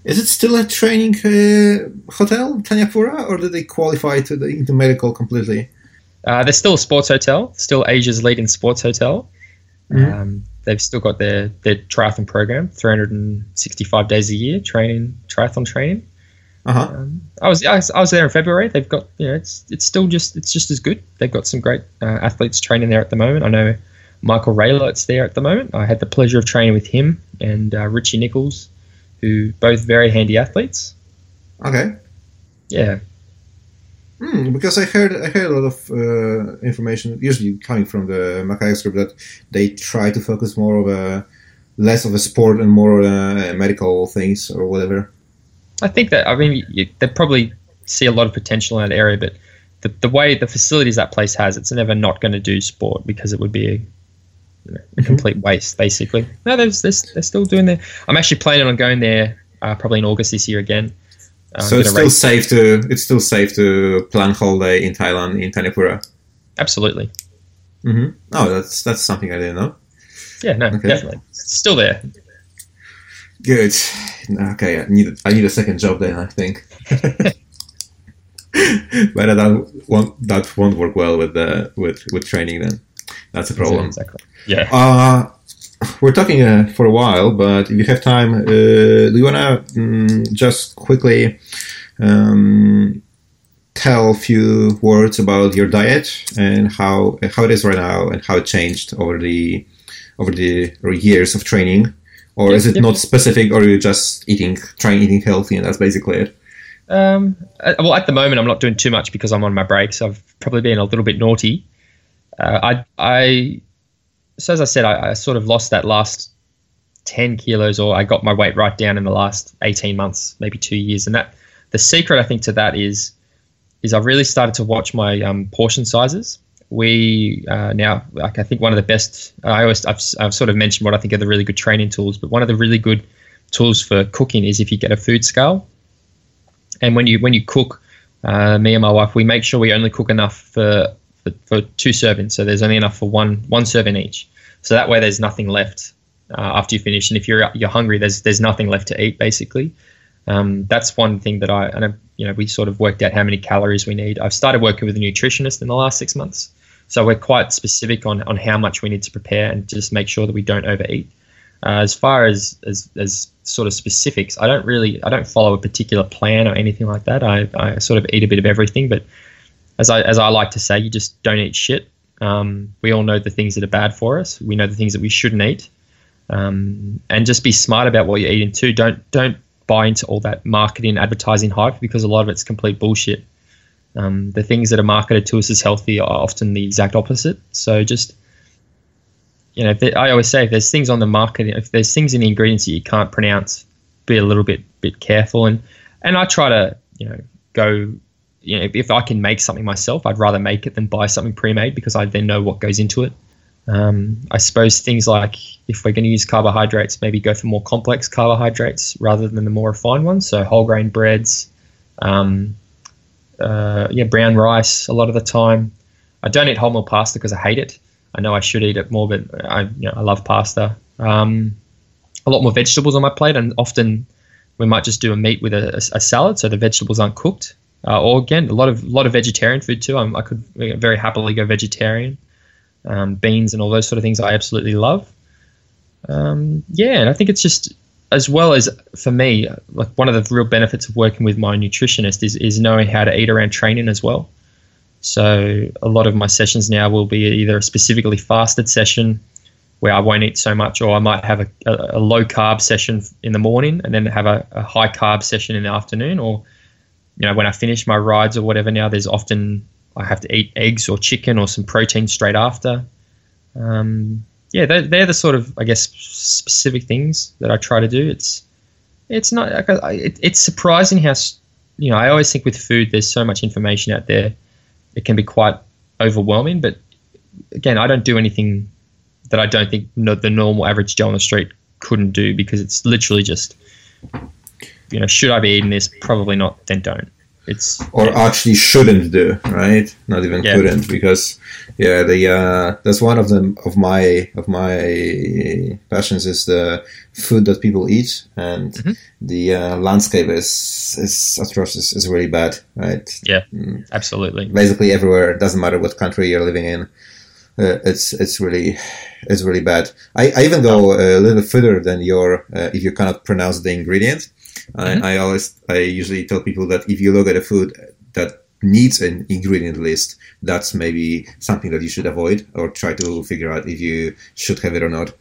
Is it still a training uh, hotel, Thanyapura, or did they qualify to the into medical completely? Uh, they're still a sports hotel, still Asia's leading sports hotel. Mm-hmm. Um, they've still got their their triathlon program, 365 days a year training triathlon training. Uh-huh. Um, I was I was there in February. They've got you know it's it's still just it's just as good. They've got some great uh, athletes training there at the moment. I know Michael Raelert's there at the moment. I had the pleasure of training with him and uh, Richie Nichols, who both very handy athletes. Okay. Yeah. Hmm, because I heard I heard a lot of uh, information, usually coming from the Mechanics group, that they try to focus more of a less of a sport and more uh, medical things or whatever. I think that I mean you, they probably see a lot of potential in that area, but the, the way the facilities that place has, it's never not going to do sport because it would be a, you complete waste, basically. No, they're, they're, they're still doing their. I'm actually planning on going there uh, probably in August this year again. Uh, so it's still safe to it's still safe to plan holiday in Thailand in Thanyapura. Absolutely. hmm Oh, that's that's something I didn't know. Yeah, no, Okay. definitely. It's still there. Good. Okay, I need I need a second job then. I think. but that won't that won't work well with the with with training then. That's a problem. Exactly. Yeah. Uh, we're talking uh, for a while, but if you have time, uh, do you wanna mm, just quickly um, tell a few words about your diet and how how it is right now and how it changed over the over the years of training, or Yeah, is it yeah. not specific, or you're just eating trying eating healthy and that's basically it? Um, uh, well, at the moment, I'm not doing too much because I'm on my break, so I've probably been a little bit naughty. Uh, I, I, so as I said, I, I sort of lost that last ten kilos, or I got my weight right down in the last eighteen months, maybe two years. And that the secret, I think, to that is, is I've really started to watch my um, portion sizes. We uh, now, like I think, one of the best. I always, I've, I've sort of mentioned what I think are the really good training tools, but one of the really good tools for cooking is if you get a food scale and when you when you cook, uh, me and my wife, we make sure we only cook enough for, for for two servings. So there's only enough for one one serving each. So that way there's nothing left uh, after you finish. And if you're you're hungry, there's there's nothing left to eat basically. Um, that's one thing that I and I, you know we sort of worked out how many calories we need. I've started working with a nutritionist in the last six months, so we're quite specific on on how much we need to prepare and just make sure that we don't overeat. Uh, as far as, as as sort of specifics, I don't really I don't follow a particular plan or anything like that. I, I sort of eat a bit of everything, but as I as I like to say, you just don't eat shit. Um, we all know the things that are bad for us. We know the things that we shouldn't eat, um, and just be smart about what you're eating too. Don't don't buy into all that marketing, advertising hype because a lot of it's complete bullshit. Um, the things that are marketed to us as healthy are often the exact opposite. So just you know, I always say if there's things on the market, if there's things in the ingredients that you can't pronounce, be a little bit bit careful. And and I try to you know go. You know, if, I can make something myself, I'd rather make it than buy something pre-made because I then know what goes into it. Um, I suppose things like if we're going to use carbohydrates, maybe go for more complex carbohydrates rather than the more refined ones. So whole grain breads, um, uh, yeah, brown rice a lot of the time. I don't eat wholemeal pasta because I hate it. I know I should eat it more, but I you know I love pasta. Um, a lot more vegetables on my plate, and often we might just do a meat with a, a salad, so the vegetables aren't cooked. Uh, or again, a lot of lot of vegetarian food too. I'm, I could very happily go vegetarian. Um, beans and all those sort of things I absolutely love. Um, yeah, and I think it's just as well as for me, like one of the real benefits of working with my nutritionist is is knowing how to eat around training as well. So a lot of my sessions now will be either a specifically fasted session where I won't eat so much, or I might have a, a, a low carb session in the morning and then have a, a high carb session in the afternoon. Or, you know, when I finish my rides or whatever now, there's often I have to eat eggs or chicken or some protein straight after. Um, yeah, they're, they're the sort of, I guess, specific things that I try to do. It's it's not, it, it's surprising how, you know, I always think with food, there's so much information out there it can be quite overwhelming. But again, I don't do anything that I don't think the normal average Joe on the street couldn't do because it's literally just, you know, should I be eating this? Probably not. Then don't. It's or actually shouldn't do, right? Not even Yeah. couldn't, because yeah, the uh, that's one of them of my of my passions is the food that people eat, and Mhm. the uh, landscape is is atrocious, is really bad, right? Yeah, absolutely. Basically everywhere, it doesn't matter what country you're living in. Uh, it's it's really it's really bad. I, I even go a little further than your uh, if you cannot pronounce the ingredient. Mhm. I, I always I usually tell people that if you look at a food that needs an ingredient list, that's maybe something that you should avoid or try to figure out if you should have it or not.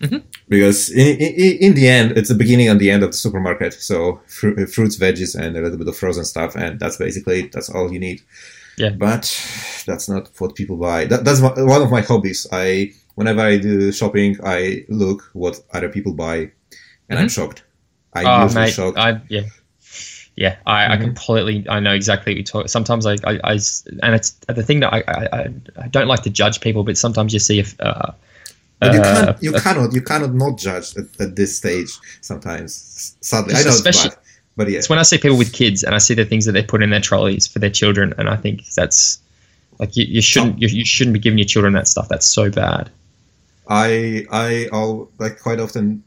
Mhm. Because in, in, in the end, it's the beginning and the end of the supermarket. So fru- fruits, veggies, and a little bit of frozen stuff, and that's basically it. that's all you need. Yeah. But that's not what people buy. That, that's one one of my hobbies. I whenever I do shopping, I look what other people buy, and I'm shocked. I'm oh, mate, shocked. I yeah, yeah. I, I Mhm. completely. I know exactly what you talk. Sometimes I, I, I and it's the thing that I, I, I- I don't like to judge people, but sometimes you see if. Uh, But you uh, can't, you a- cannot, you cannot not judge at, at this stage. Sometimes, sadly, I know Especially- bad, but yeah, It's when I see people with kids and I see the things that they put in their trolleys for their children, and I think that's like you, you shouldn't you, you shouldn't be giving your children that stuff. That's so bad. I, I, all like quite often,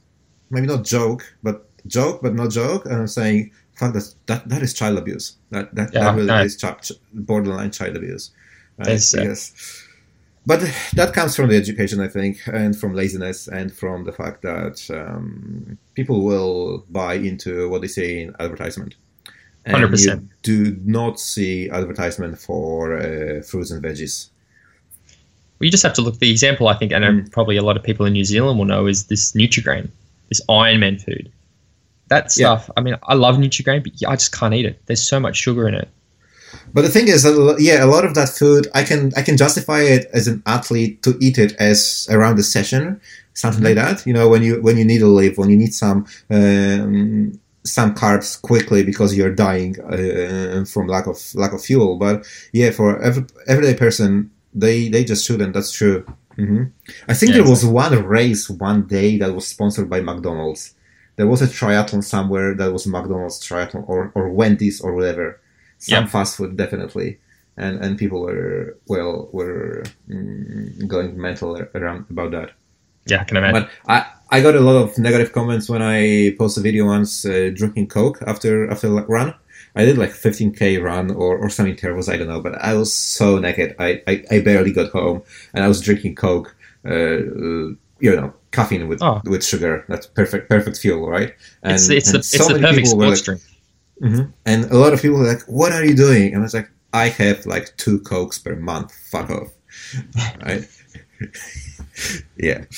maybe not joke, but joke, but not joke, and I'm saying, fuck, that, that, that is child abuse. That, that, Yeah, that really no. is ch- borderline child abuse. Right? Uh, but that comes from the education, I think, and from laziness, and from the fact that um, people will buy into what they see in advertisement. And 100%. you do not see advertisement for uh, fruits and veggies. Well, you just have to look. The example I think, and um, probably a lot of people in New Zealand will know, is this Nutrigrain, this Iron Man food. That Yeah. stuff. I mean, I love Nutrigrain, but I just can't eat it. There's so much sugar in it. But the thing is, that, yeah, a lot of that food, I can I can justify it as an athlete to eat it as around the session, something like that. You know, when you when you need a lift, when you need some um, some carbs quickly because you're dying uh, from lack of lack of fuel. But yeah, for every everyday person, they they just shouldn't. That's true. hmm I think Yeah, there was one race one day that was sponsored by McDonald's. There was a triathlon somewhere that was McDonald's triathlon or, or Wendy's or whatever. Some Yeah. fast food definitely, and and people were well were mm, going mental around about that. Yeah, I can imagine. But I, I got a lot of negative comments when I posted a video once uh, drinking Coke after after run. I did like 15k run or, or some intervals, I don't know, but I was so naked. I, I, I barely got home and I was drinking Coke, uh, uh, you know, caffeine with Oh. with sugar. That's perfect perfect fuel, right? And, it's it's the and it's the perfect people were sports like, drink. Mhm. And a lot of people were like, "What are you doing?" And I was like, "I have like two cokes per month. Fuck off." right? yeah.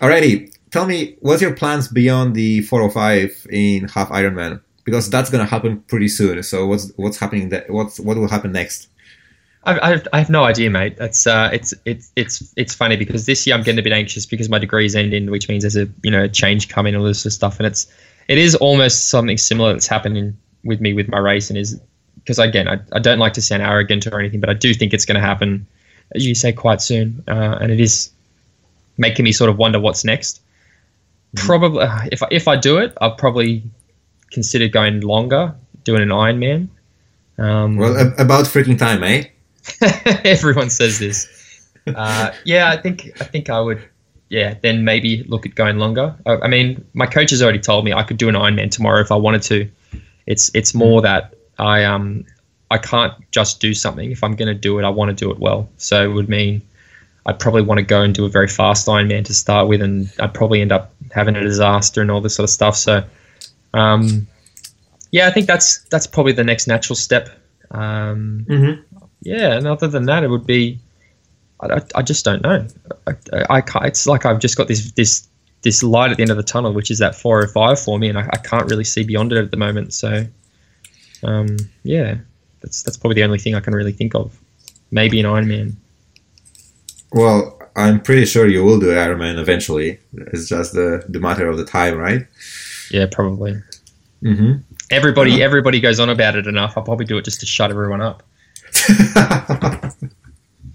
Alrighty. Tell me, what's your plans beyond the 405 in half Ironman? Because that's gonna happen pretty soon. So what's what's happening? That what's what will happen next? I, I, have, I have no idea, mate. It's uh, it's it's it's it's funny because this year I'm getting a bit anxious because my degree's ending, which means there's a you know a change coming, all this sort of stuff, and it's it is almost something similar that's happening with me with my racing is because again I, I don't like to sound arrogant or anything, but I do think it's going to happen, as you say, quite soon, uh, and it is making me sort of wonder what's next. Probably uh, if I, if I do it, I'll probably consider going longer, doing an Ironman. Um, Well, about freaking time, eh? Everyone says this. Uh, yeah, I think I think I would. Yeah, then maybe look at going longer. I, I mean, my coach has already told me I could do an Ironman tomorrow if I wanted to. It's it's more that I um I can't just do something. If I'm going to do it, I want to do it well. So it would mean I'd probably want to go and do a very fast Ironman to start with, and I'd probably end up having a disaster and all this sort of stuff. So, um, yeah, I think that's that's probably the next natural step. Um, Mm-hmm. Yeah, and other than that, it would be. I, I, I just don't know. I, I, can't, it's like I've just got this this this light at the end of the tunnel, which is that 405 for me, and I, I can't really see beyond it at the moment. So, um, yeah, that's that's probably the only thing I can really think of. Maybe an Ironman. Well, I'm pretty sure you will do Ironman eventually. It's just the the matter of the time, right? Yeah, probably. Mm-hmm. Everybody everybody goes on about it enough. I'll probably do it just to shut everyone up.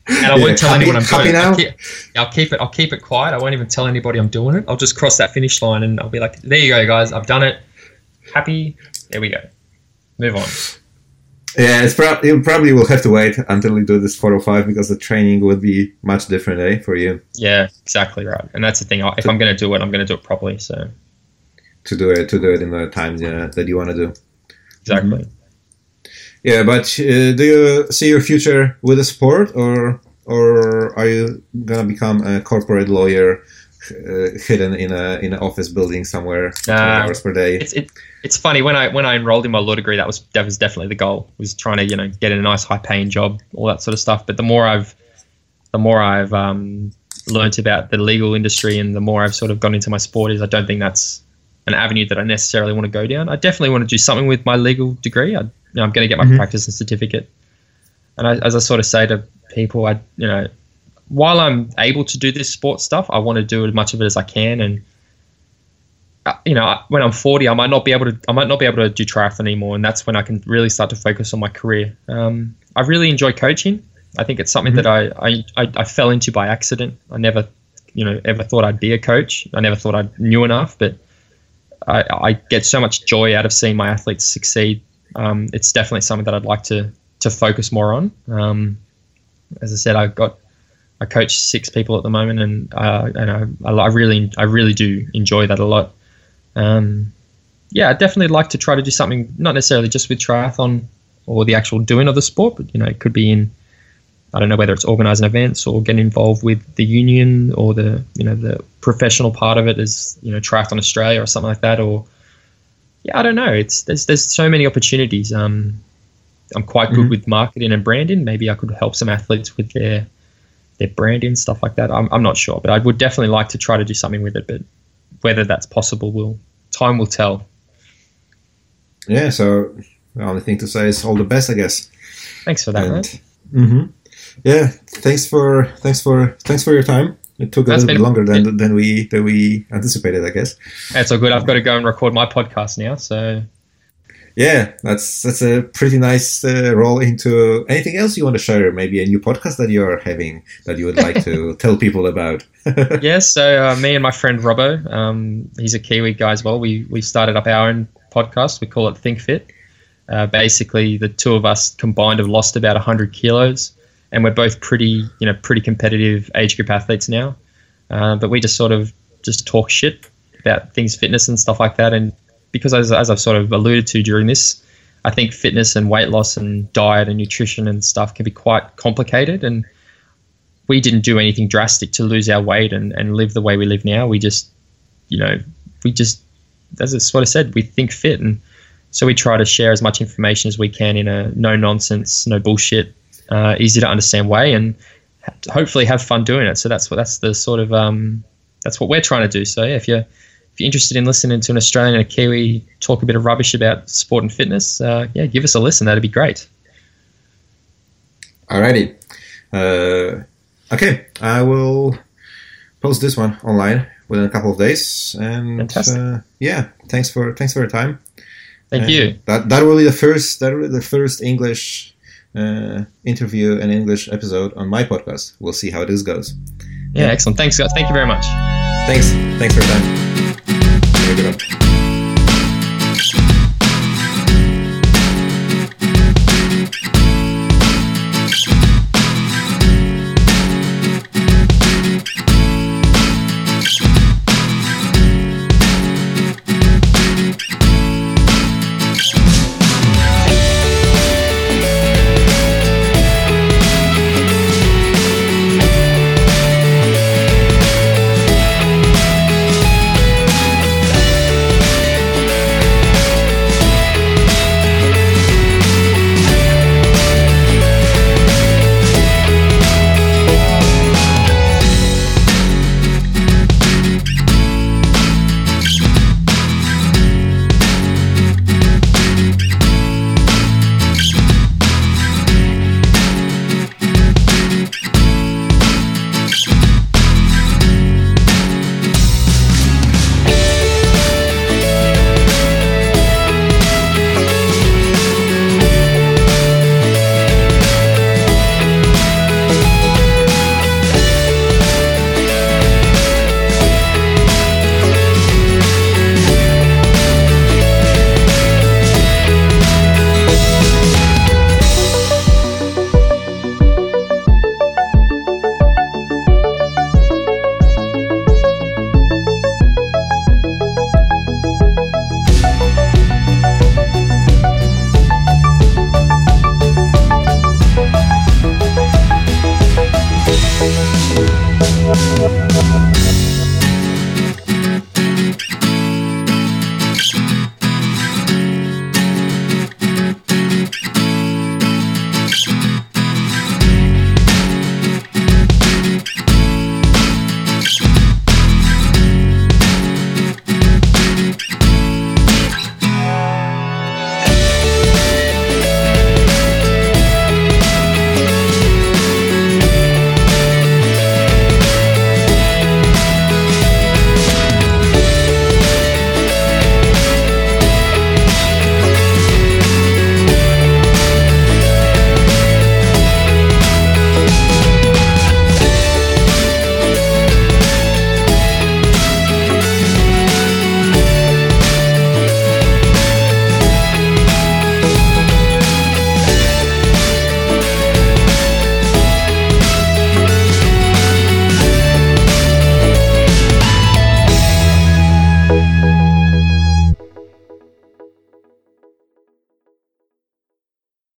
And I won't tell anyone I'm doing it. I'll keep, I'll keep it. I'll keep it quiet. I won't even tell anybody I'm doing it. I'll just cross that finish line and I'll be like, "There you go, guys. I've done it. Happy. There we go. Move on." Yeah, it's prob- you probably will have to wait until you do this 405 because the training would be much different, eh, for you Yeah, exactly right. And that's the thing. If I'm going to do it, I'm going to do it properly. So to do it to do it in the times yeah, that you want to do. exactly. Yeah, but uh, do you see your future with the sport, or or are you gonna become a corporate lawyer uh, hidden in a in an office building somewhere, for 12 Nah. hours per day? It's it, it's funny when I when I enrolled in my law degree, that was that was definitely the goal. Was trying to you know get a nice high paying job, all that sort of stuff. But the more I've the more I've um, learnt about the legal industry and the more I've sort of gone into my sport is I don't think that's an avenue that I necessarily want to go down. I definitely want to do something with my legal degree. I, you know, I'm going to get my mm-hmm. practice and certificate. And I, as I sort of say to people, I you know, while I'm able to do this sports stuff, I want to do as much of it as I can. And uh, you know, when I'm 40, I might not be able to I might not be able to do triathlon anymore, and that's when I can really start to focus on my career. Um, I really enjoy coaching. I think it's something mm-hmm. that I, I, I fell into by accident. I never, you know, ever thought I'd be a coach. I never thought I knew enough, but I, I get so much joy out of seeing my athletes succeed. Um, it's definitely something that I'd like to to focus more on. Um, as I said, I've got I coach six people at the moment, and uh, and I, I really I really do enjoy that a lot. Um, yeah, I definitely like to try to do something not necessarily just with triathlon or the actual doing of the sport, but you know it could be in I don't know whether it's organising events or getting involved with the union or the you know the professional part of it is you know Triathlon Australia or something like that or yeah I don't know. It's there's there's so many opportunities. Um I'm quite good mm-hmm. with marketing and branding. Maybe I could help some athletes with their their branding stuff like that. I'm, I'm not sure but I would definitely like to try to do something with it but whether that's possible will time will tell. Yeah so the only thing to say is all the best I guess. Thanks for that and, mm-hmm. Yeah, thanks for thanks for thanks for your time. It took a That's little bit longer than than we than we anticipated, I guess. That's all good. I've got to go and record my podcast now, so. Yeah, that's that's a pretty nice uh, roll into anything else you want to share. Maybe a new podcast that you're having that you would like to tell people about. yes, yeah, so uh, me and my friend Robbo, um, he's a Kiwi guy as well. We we started up our own podcast. We call it Think Fit. Uh, basically, the two of us combined have lost about 100 kilos and we're both pretty, you know, pretty competitive age group athletes now. Uh, but we just sort of just talk shit about things, fitness and stuff like that. And because as, as I've sort of alluded to during this, I think fitness and weight loss and diet and nutrition and stuff can be quite complicated. And we didn't do anything drastic to lose our weight and, and live the way we live now. We just, you know, we just, as it's what I said, we think fit. And so we try to share as much information as we can in a no nonsense, no bullshit uh, easy to understand way, and hopefully have fun doing it. So that's what that's the sort of um, that's what we're trying to do. So yeah, if you're if you're interested in listening to an Australian and a Kiwi talk a bit of rubbish about sport and fitness, uh, yeah, give us a listen. That'd be great. Alrighty. Uh, okay, I will post this one online within a couple of days. And Fantastic. Uh, yeah, thanks for thanks for your time. Thank and you. That that will be the first that will be the first English uh, interview and English episode on my podcast. We'll see how this goes. Yeah, yeah. excellent. Thanks, guys. Thank you very much. Thanks. Thanks for your time.